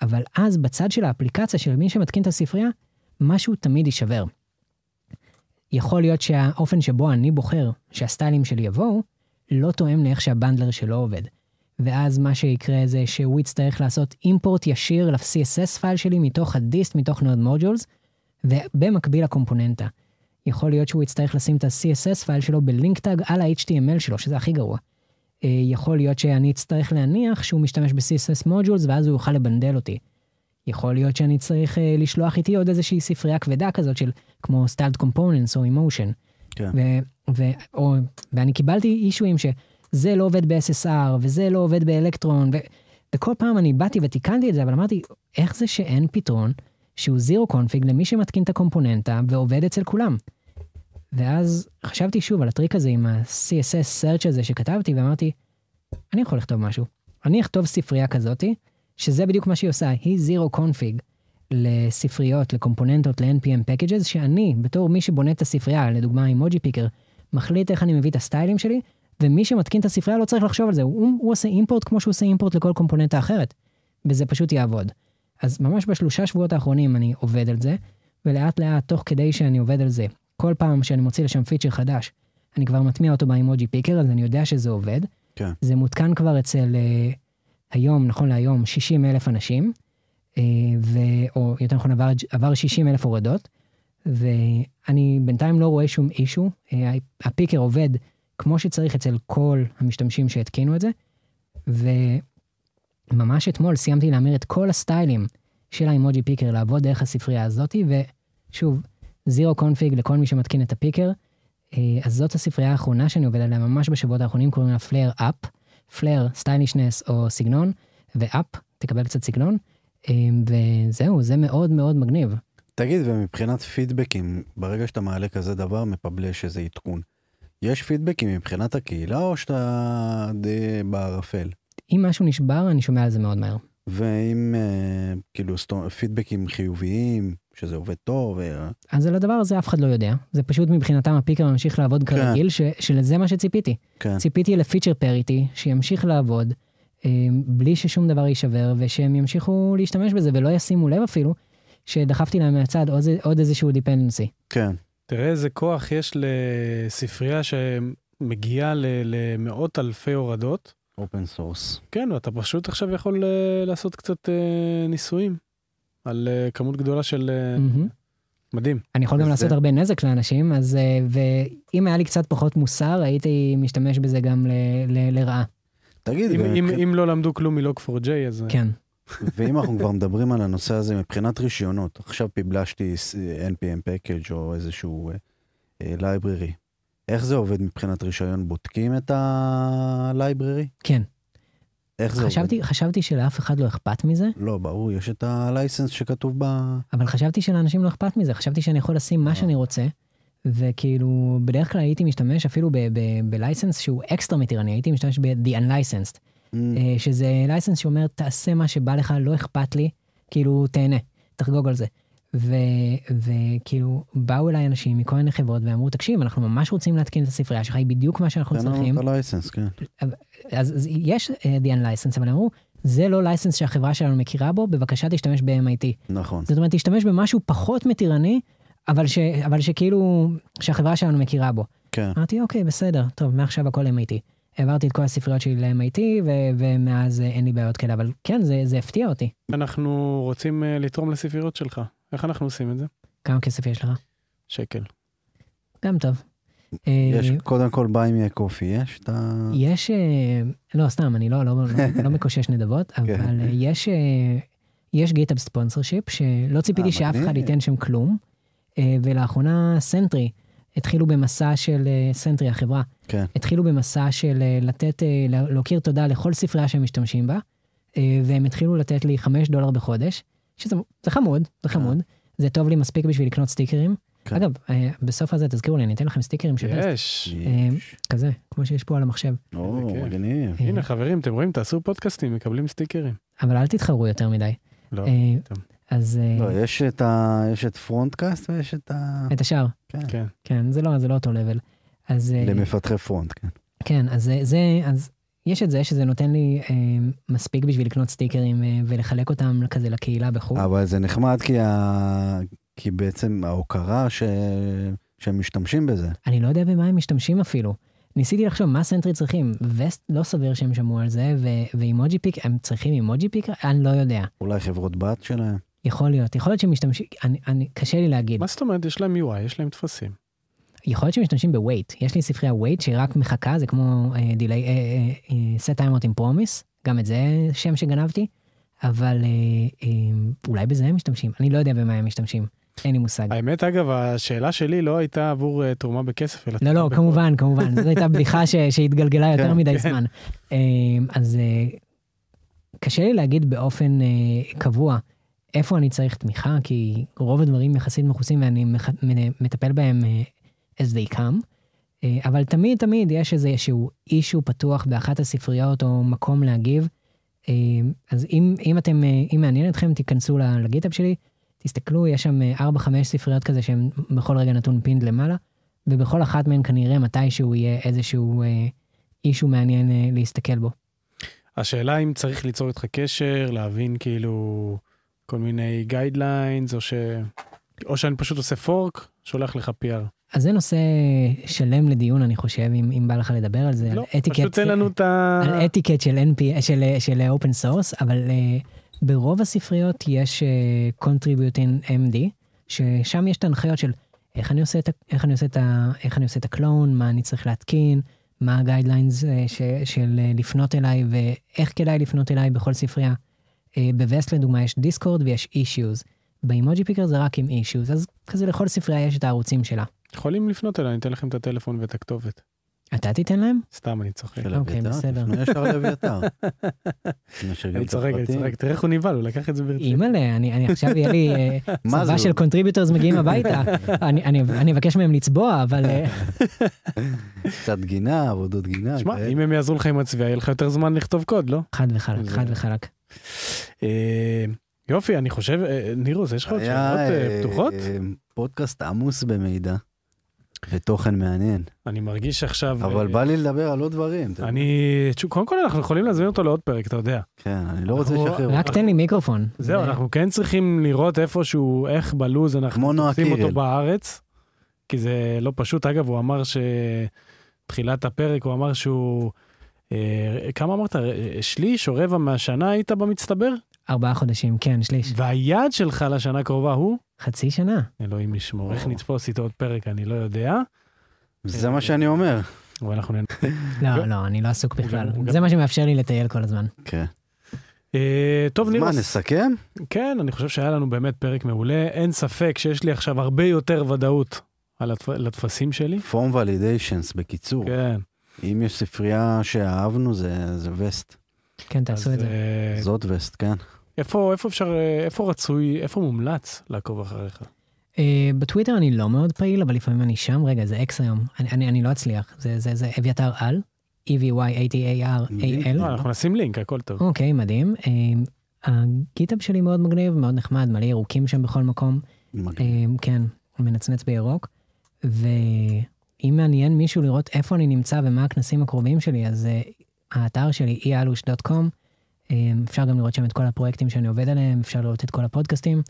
אבל אז בצד של האפליקציה של מי שמתקין את הספרייה, משהו תמיד יישבר. יכול להיות שהאופן שבו אני בוחר שה styleים שלי יבואו, לא תואם לאיך שה bundler שלו עובד. ואז מה שיקרה זה שהוא יצטרך לעשות import ישיר ל-CSS file שלי מתוך ה dist, מתוך node modules, ובמקביל ל component. יכול להיות שהוא יצטרך לשים את ה-CSS file שלו ב link tag על ה-HTML שלו, שזה הכי גרוע. אה, יכול להיות שאני אצטרך להניח שהוא משתמש ב-CSS modules ואז הוא יוכל לבנדל אותי. יכול להיות שאני צריך uh, לשלוח איתי עוד איזושהי ספרייה כבדה כזאת של כמו styled components או emotion. כן. ו- ו- או, ואני קיבלתי אישויים שזה לא עובד ב-SSR וזה לא עובד באלקטרון, ו- וכל פעם אני באתי ותיקנתי את זה, אבל אמרתי, איך זה שאין פתרון שהוא זירו קונפיג למי שמתקין את הקומפוננטה ועובד אצל כולם? ואז חשבתי שוב על הטריק הזה עם ה-CSS search הזה שכתבתי ואמרתי, אני יכול לכתוב משהו. אני אכתוב ספרייה כזאתי, שזה בדיוק מה שהיא עושה, היא זירו קונפיג לספריות, לקומפוננטות, ל-NPM packages, שאני, בתור מי שבונה את הספרייה, לדוגמה עם מוג'י פיקר, מחליט איך אני מביא את הסטיילים שלי, ומי שמתקין את הספרייה לא צריך לחשוב על זה, הוא, הוא עושה אימפורט כמו שהוא עושה אימפורט לכל קומפוננטה אחרת, וזה פשוט יעבוד. אז ממש בשלושה שבועות האחרונים אני עובד על זה, ולאט לאט, תוך כדי שאני עובד על זה, כל פעם שאני מוציא לשם פיצ'ר חדש, אני כבר מטמיע אותו באימוג'י פיקר, אז אני יודע שזה עובד. כן. זה מותקן כבר אצל uh, היום, נכון להיום, 60 אלף אנשים, uh, ו, או יותר נכון עבר, עבר 60 אלף הורדות, ואני בינתיים לא רואה שום אישו. Uh, הפיקר עובד כמו שצריך אצל כל המשתמשים שהתקינו את זה, וממש אתמול סיימתי להמיר את כל הסטיילים של ה Emoji Picker לעבוד דרך הספרייה הזאתי, ושוב, zero config לכל מי שמתקין את ה picker. אה, אז זאת הספרייה האחרונה שאני עובד עליה ממש בשבועות האחרונים, קוראים לה Flair up, flair stylishness או סגנון, ו up, תקבל קצת סגנון, אה, וזהו, זה מאוד מאוד מגניב. תגיד, ומבחינת feedbackים, ברגע שאתה מעלה כזה דבר, מ publish איזה עדכון. יש feedbackים מבחינת הקהילה, או שאתה די בערפל? אם משהו נשבר, אני שומע על זה מאוד מהר. ואם אה, כאילו סטו- feedbackים חיוביים, שזה עובד טוב, אה, אז על הדבר הזה אף אחד לא יודע, זה פשוט מבחינתם ה picker ממשיך לעבוד כן. כרגיל, ש- שלזה מה שציפיתי. כן. ציפיתי ל feature parity, שימשיך לעבוד, אה, בלי ששום דבר יישבר, ושהם ימשיכו להשתמש בזה ולא ישימו לב אפילו, שדחפתי להם מהצד עוד, עוד איזשהו dependency. כן. תראה איזה כוח יש לספרייה שמגיעה למאות אלפי הורדות. open source. כן, ואתה פשוט עכשיו יכול אה, לעשות קצת אה, ניסויים על אה, כמות גדולה של... אה, מהמם. מדהים. אני יכול גם וזה- לעשות הרבה נזק לאנשים, אז אה, ואם היה לי קצת פחות מוסר, הייתי משתמש בזה גם ל, ל, לרעה. תגיד, אם, אם, ומבח- אם לא למדו כלום מ Log4j, אז... אה, כן. ואם אנחנו כבר מדברים על הנושא הזה מבחינת רישיונות, עכשיו פיבלשתי npm package או איזשהו אה, library. איך זה עובד מבחינת רישיון? בודקים את ה-library? כן. איך זה חשבתי, עובד? חשבתי שלאף אחד לא אכפת מזה, לא, ברור, יש את ה-license שכתוב ב... אבל חשבתי שלאנשים לא אכפת מזה, חשבתי שאני יכול לשים מה אה. שאני רוצה, וכאילו, בדרך כלל הייתי משתמש אפילו בלייסנס שהוא אקסטרה מתירני, הייתי משתמש ב-the unlicensed, Mm, אה, שזה לייסנס שאומר, תעשה מה שבא לך, לא אכפת לי, כאילו, תהנה, תחגוג על זה. וכאילו, באו אליי אנשים מכל מיני חברות ואמרו, תקשיב, אנחנו ממש רוצים להתקין את הספרייה שלך, היא בדיוק מה שאנחנו תן לנו צריכים. את ה-license, כן. אז, אז יש uh, the unlicensed, אבל אמרו, זה לא לייסנס שהחברה שלנו מכירה בו, בבקשה תשתמש ב-MIT. נכון. זאת אומרת, תשתמש במשהו פחות מתירני, אבל, ש, אבל שכאילו, שהחברה שלנו מכירה בו. כן. אמרתי, אוקיי, בסדר, טוב, מעכשיו הכל MIT. העברתי את כל הספריות שלי ל-MIT, ו- ומאז אה, אין לי בעיות כאלה, אבל כן, זה, זה הפתיע אותי. אנחנו רוצים אה, לתרום לספריות שלך. איך אנחנו עושים את זה? כמה כסף יש לך? שקל. גם טוב. יש, אה, קודם כל buy me a coffee, יש את ה... יש, אה, לא, סתם, אני לא, לא, לא, [laughs] לא מקושש נדבות, כן. אבל אה, יש, יש GitHub sponsorship, שלא ציפיתי שאף אחד. ייתן שם כלום, ולאחרונה Sentry, התחילו במסע של, Sentry החברה, כן. התחילו במסע של לתת, לה- להכיר תודה לכל ספרייה שהם משתמשים בה, והם התחילו לתת לי 5 דולר בחודש, שזה זה חמוד, זה חמוד, זה טוב לי מספיק בשביל לקנות סטיקרים. כן. אגב, אה, בסוף הזה תזכירו לי, אני אתן לכם סטיקרים של יש. אה, כזה, כמו שיש פה על המחשב. או. מגניב. אה, הנה חברים, אתם רואים, תעשו פודקאסטים, מקבלים סטיקרים. אבל אל תתחרו יותר מדי. לא, אה. אז אה, לא, יש את ה... יש את פרונטקאסט ויש את ה... את השאר, כן. כן. כן, זה לא, זה לא אותו לבל. אז אה, למפתחי פרונט, כן. כן, אז זה, אז יש את זה שזה נותן לי אה, מספיק בשביל לקנות סטיקרים אה, ולחלק אותם כזה לקהילה בחו"ל. אבל זה נחמד כי, ה... כי בעצם ההוקרה ש... שהם משתמשים בזה. אני לא יודע במה הם משתמשים אפילו. ניסיתי לחשוב מה סנטרי צריכים, וסט לא סביר שהם שמעו על זה, ו- ו emoji pick, הם צריכים emoji pick? אני לא יודע. אולי חברות בת שלהם. יכול להיות, יכול להיות שהם משתמשים, אני, אני, קשה לי להגיד. מה זאת אומרת? יש להם UI, יש להם טפסים. יכול להיות שמשתמשים ב wait, יש לי ספרייה wait שרק מחכה, זה כמו delay, setTimeout עם promise, גם את זה שם שגנבתי, אבל אה, אה, אולי בזה הם משתמשים, אני לא יודע במה הם משתמשים, אין לי מושג. האמת, אגב, השאלה שלי לא הייתה עבור אה, תרומה בכסף, אלא... לא, לא, תרומה כמובן, כמובן, זו הייתה בדיחה ש- שהתגלגלה יותר כן, מדי כן. זמן. אה, אז אה, קשה לי להגיד באופן אה, קבוע איפה אני צריך תמיכה, כי רוב הדברים יחסית מכוסים ואני מח- מטפל בהם אה, as they come. אה, אבל תמיד תמיד יש איזה שהוא אישו פתוח באחת הספריות או מקום להגיב. אה, אז אם, אם אתם, אה, אם מעניין אתכם, תיכנסו לגיטאפ שלי, תסתכלו, יש שם 4-5 ספריות כזה שהם בכל רגע נתון פינד למעלה, ובכל אחת מהן כנראה מתישהו יהיה איזשהו אישו מעניין להסתכל בו. השאלה אם צריך ליצור איתך קשר, להבין כאילו כל מיני guidelines, או ש... או שאני פשוט עושה fork, שולח לך PR. אז זה נושא שלם לדיון, אני חושב, אם, אם בא לך לדבר על זה, לא, על אתיקט, פשוט תן לנו את ה... על אתיקט של, NP, של, של open source, אבל אה, ברוב הספריות יש אה, contributing MD, ששם יש את ההנחיות של איך אני עושה את, איך אני עושה את, איך אני עושה את ה clone, מה אני צריך להתקין, מה ה guidelines אה, של אה, לפנות אליי ואיך כדאי לפנות אליי בכל ספרייה. אה, ב Vest לדוגמה יש דיסקורד ויש issues. ב emoji picker זה רק עם אישיוז, אז כזה לכל ספרייה יש את הערוצים שלה. יכולים לפנות אליי, אני אתן לכם את הטלפון ואת הכתובת. אתה תיתן להם? סתם, אני צוחק. אוקיי, בסדר. תפנו ישר לאביתר. [laughs] אני צוחק, אני. צוחק. תראה איך הוא נבהל, הוא לקח את זה ברצינות. אימא'לה, אני, אני עכשיו יהיה לי אה, [laughs] מה צבא? של contributors מגיעים הביתה. [laughs] אני, אני, אני אבקש מהם לצבוע, אבל אה, קצת גינה, עבודות גינה. שמע. אם הם יעזרו לך עם הצביעה, יהיה לך יותר זמן לכתוב קוד, לא? חד וחלק, חד וחלק. אה, יופי, אני חושב, נירוס, יש לך עוד שאלות פתוחות? פודקאסט עמוס במידע ותוכן מעניין, אני מרגיש עכשיו... אבל אה, בא לי לדבר על עוד דברים. אני... קודם כל אנחנו יכולים להזמין אותו לעוד פרק, אתה יודע. כן, אני לא רוצה לשחרר. רק תן לי מיקרופון. זהו, זה- אנחנו כן צריכים לראות איפשהו, איך בלוז אנחנו תופסים אותו. בארץ, כי זה לא פשוט. אגב, הוא אמר שתחילת הפרק, הוא אמר שהוא... אה, כמה אמרת? אה, שליש או רבע מהשנה היית במצטבר? ארבעה חודשים, כן, שליש. והיעד שלך לשנה הקרובה הוא? חצי שנה. אלוהים ישמור, איך. נתפוס איתו עוד פרק, אני לא יודע. זה מה שאני אומר. אבל אנחנו נ... לא, לא, אני לא עסוק בכלל. זה מה שמאפשר לי לטייל כל הזמן. כן. אה, טוב, אז מה, נירוס. נסכם? כן, אני חושב שהיה לנו באמת פרק מעולה. אין ספק שיש לי עכשיו הרבה יותר ודאות על הטפ... לטפסים שלי. פורם ולידיישנס, בקיצור. כן. אם יש ספרייה שאהבנו, זה זה וסט. כן, תעשו את זה. אה, זאת וסט, כן. איפה, איפה אפשר, איפה רצוי, איפה מומלץ לעקוב אחריך? אה, בטוויטר אני לא מאוד פעיל, אבל לפעמים אני שם. רגע, זה אקס היום. אני- אני אני לא אצליח. זה- זה זה אביתר על. E E-V-Y-A-T-A-R-A-L. לא, אנחנו נשים לינק, הכל טוב. אוקיי, מדהים. אה, הגיטאב שלי מאוד מגניב, מאוד נחמד, מלא ירוקים שם בכל מקום. מגניב. אה, כן, מנצנץ בירוק. ואם מעניין מישהו לראות איפה אני נמצא ומה הכנסים הקרובים שלי, אז אה, האתר שלי ealush.com, אפשר גם לראות שם את כל הפרויקטים שאני עובד עליהם, אפשר לראות את כל הפודקאסטים,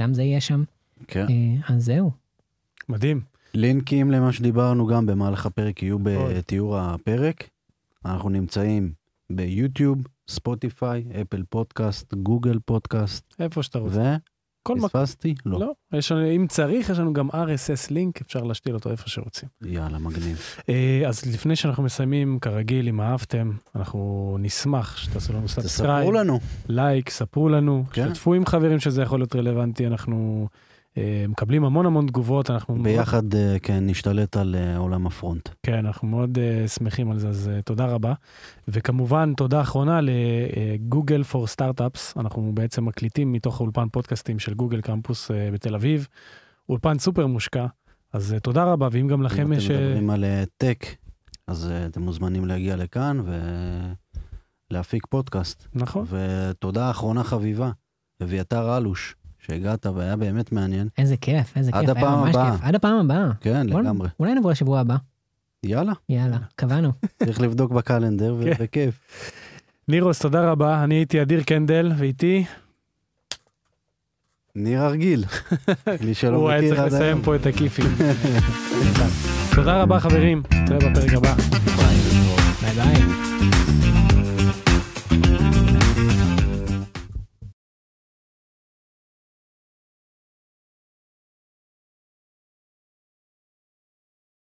גם זה יהיה שם. כן. אה, אז זהו. מדהים. לינקים למה שדיברנו גם במהלך הפרק יהיו. בתיאור הפרק. אנחנו נמצאים ביוטיוב, ספוטיפיי, אפל פודקאסט, גוגל פודקאסט איפה שאתה רוצה. כל מקום. פספסתי? לא. לא, יש לנו, אם צריך, יש לנו גם RSS link, אפשר להשתיל אותו איפה שרוצים. יאללה, מגניב. אה, אז לפני שאנחנו מסיימים, כרגיל, אם אהבתם, אנחנו נשמח שתעשו לנו subscribe, תספרו לנו. לייק, ספרו לנו, כן. שתפו עם חברים שזה יכול להיות רלוונטי, אנחנו מקבלים המון המון תגובות, אנחנו מאוד, ביחד, אה, כן, נשתלט על אה, עולם הפרונט. כן, אנחנו מאוד אה, שמחים על זה, אז אה, תודה רבה. וכמובן, תודה אחרונה ל Google for Startups, אנחנו בעצם מקליטים מתוך אולפן פודקאסטים של גוגל קמפוס אה, בתל אביב, אולפן סופר מושקע, אז אה, תודה רבה, ואם גם לכם אם יש... אתם אה, מדברים על אה, tech, אז אה, אתם מוזמנים להגיע לכאן ולהפיק פודקאסט. נכון. ותודה אחרונה חביבה, אביתר אלוש, שהגעת והיה באמת מעניין. איזה כיף, איזה עד כיף, היה הפעם ממש הבאה. כיף. עד הפעם הבאה. כן, בוא- לגמרי. אולי נבוא לשבוע הבא. יאללה, יאללה, קבענו. [laughs] צריך לבדוק בקלנדר כן. ובכיף. נירוס, תודה רבה, אני הייתי אדיר קנדל, ואיתי, ניר הרגיל. [laughs] מי שלא הוא היה מכיר צריך עד לסיים היום. פה את הכיפים. [laughs] תודה רבה חברים, נתראה בפרק הבא. ביי ביי.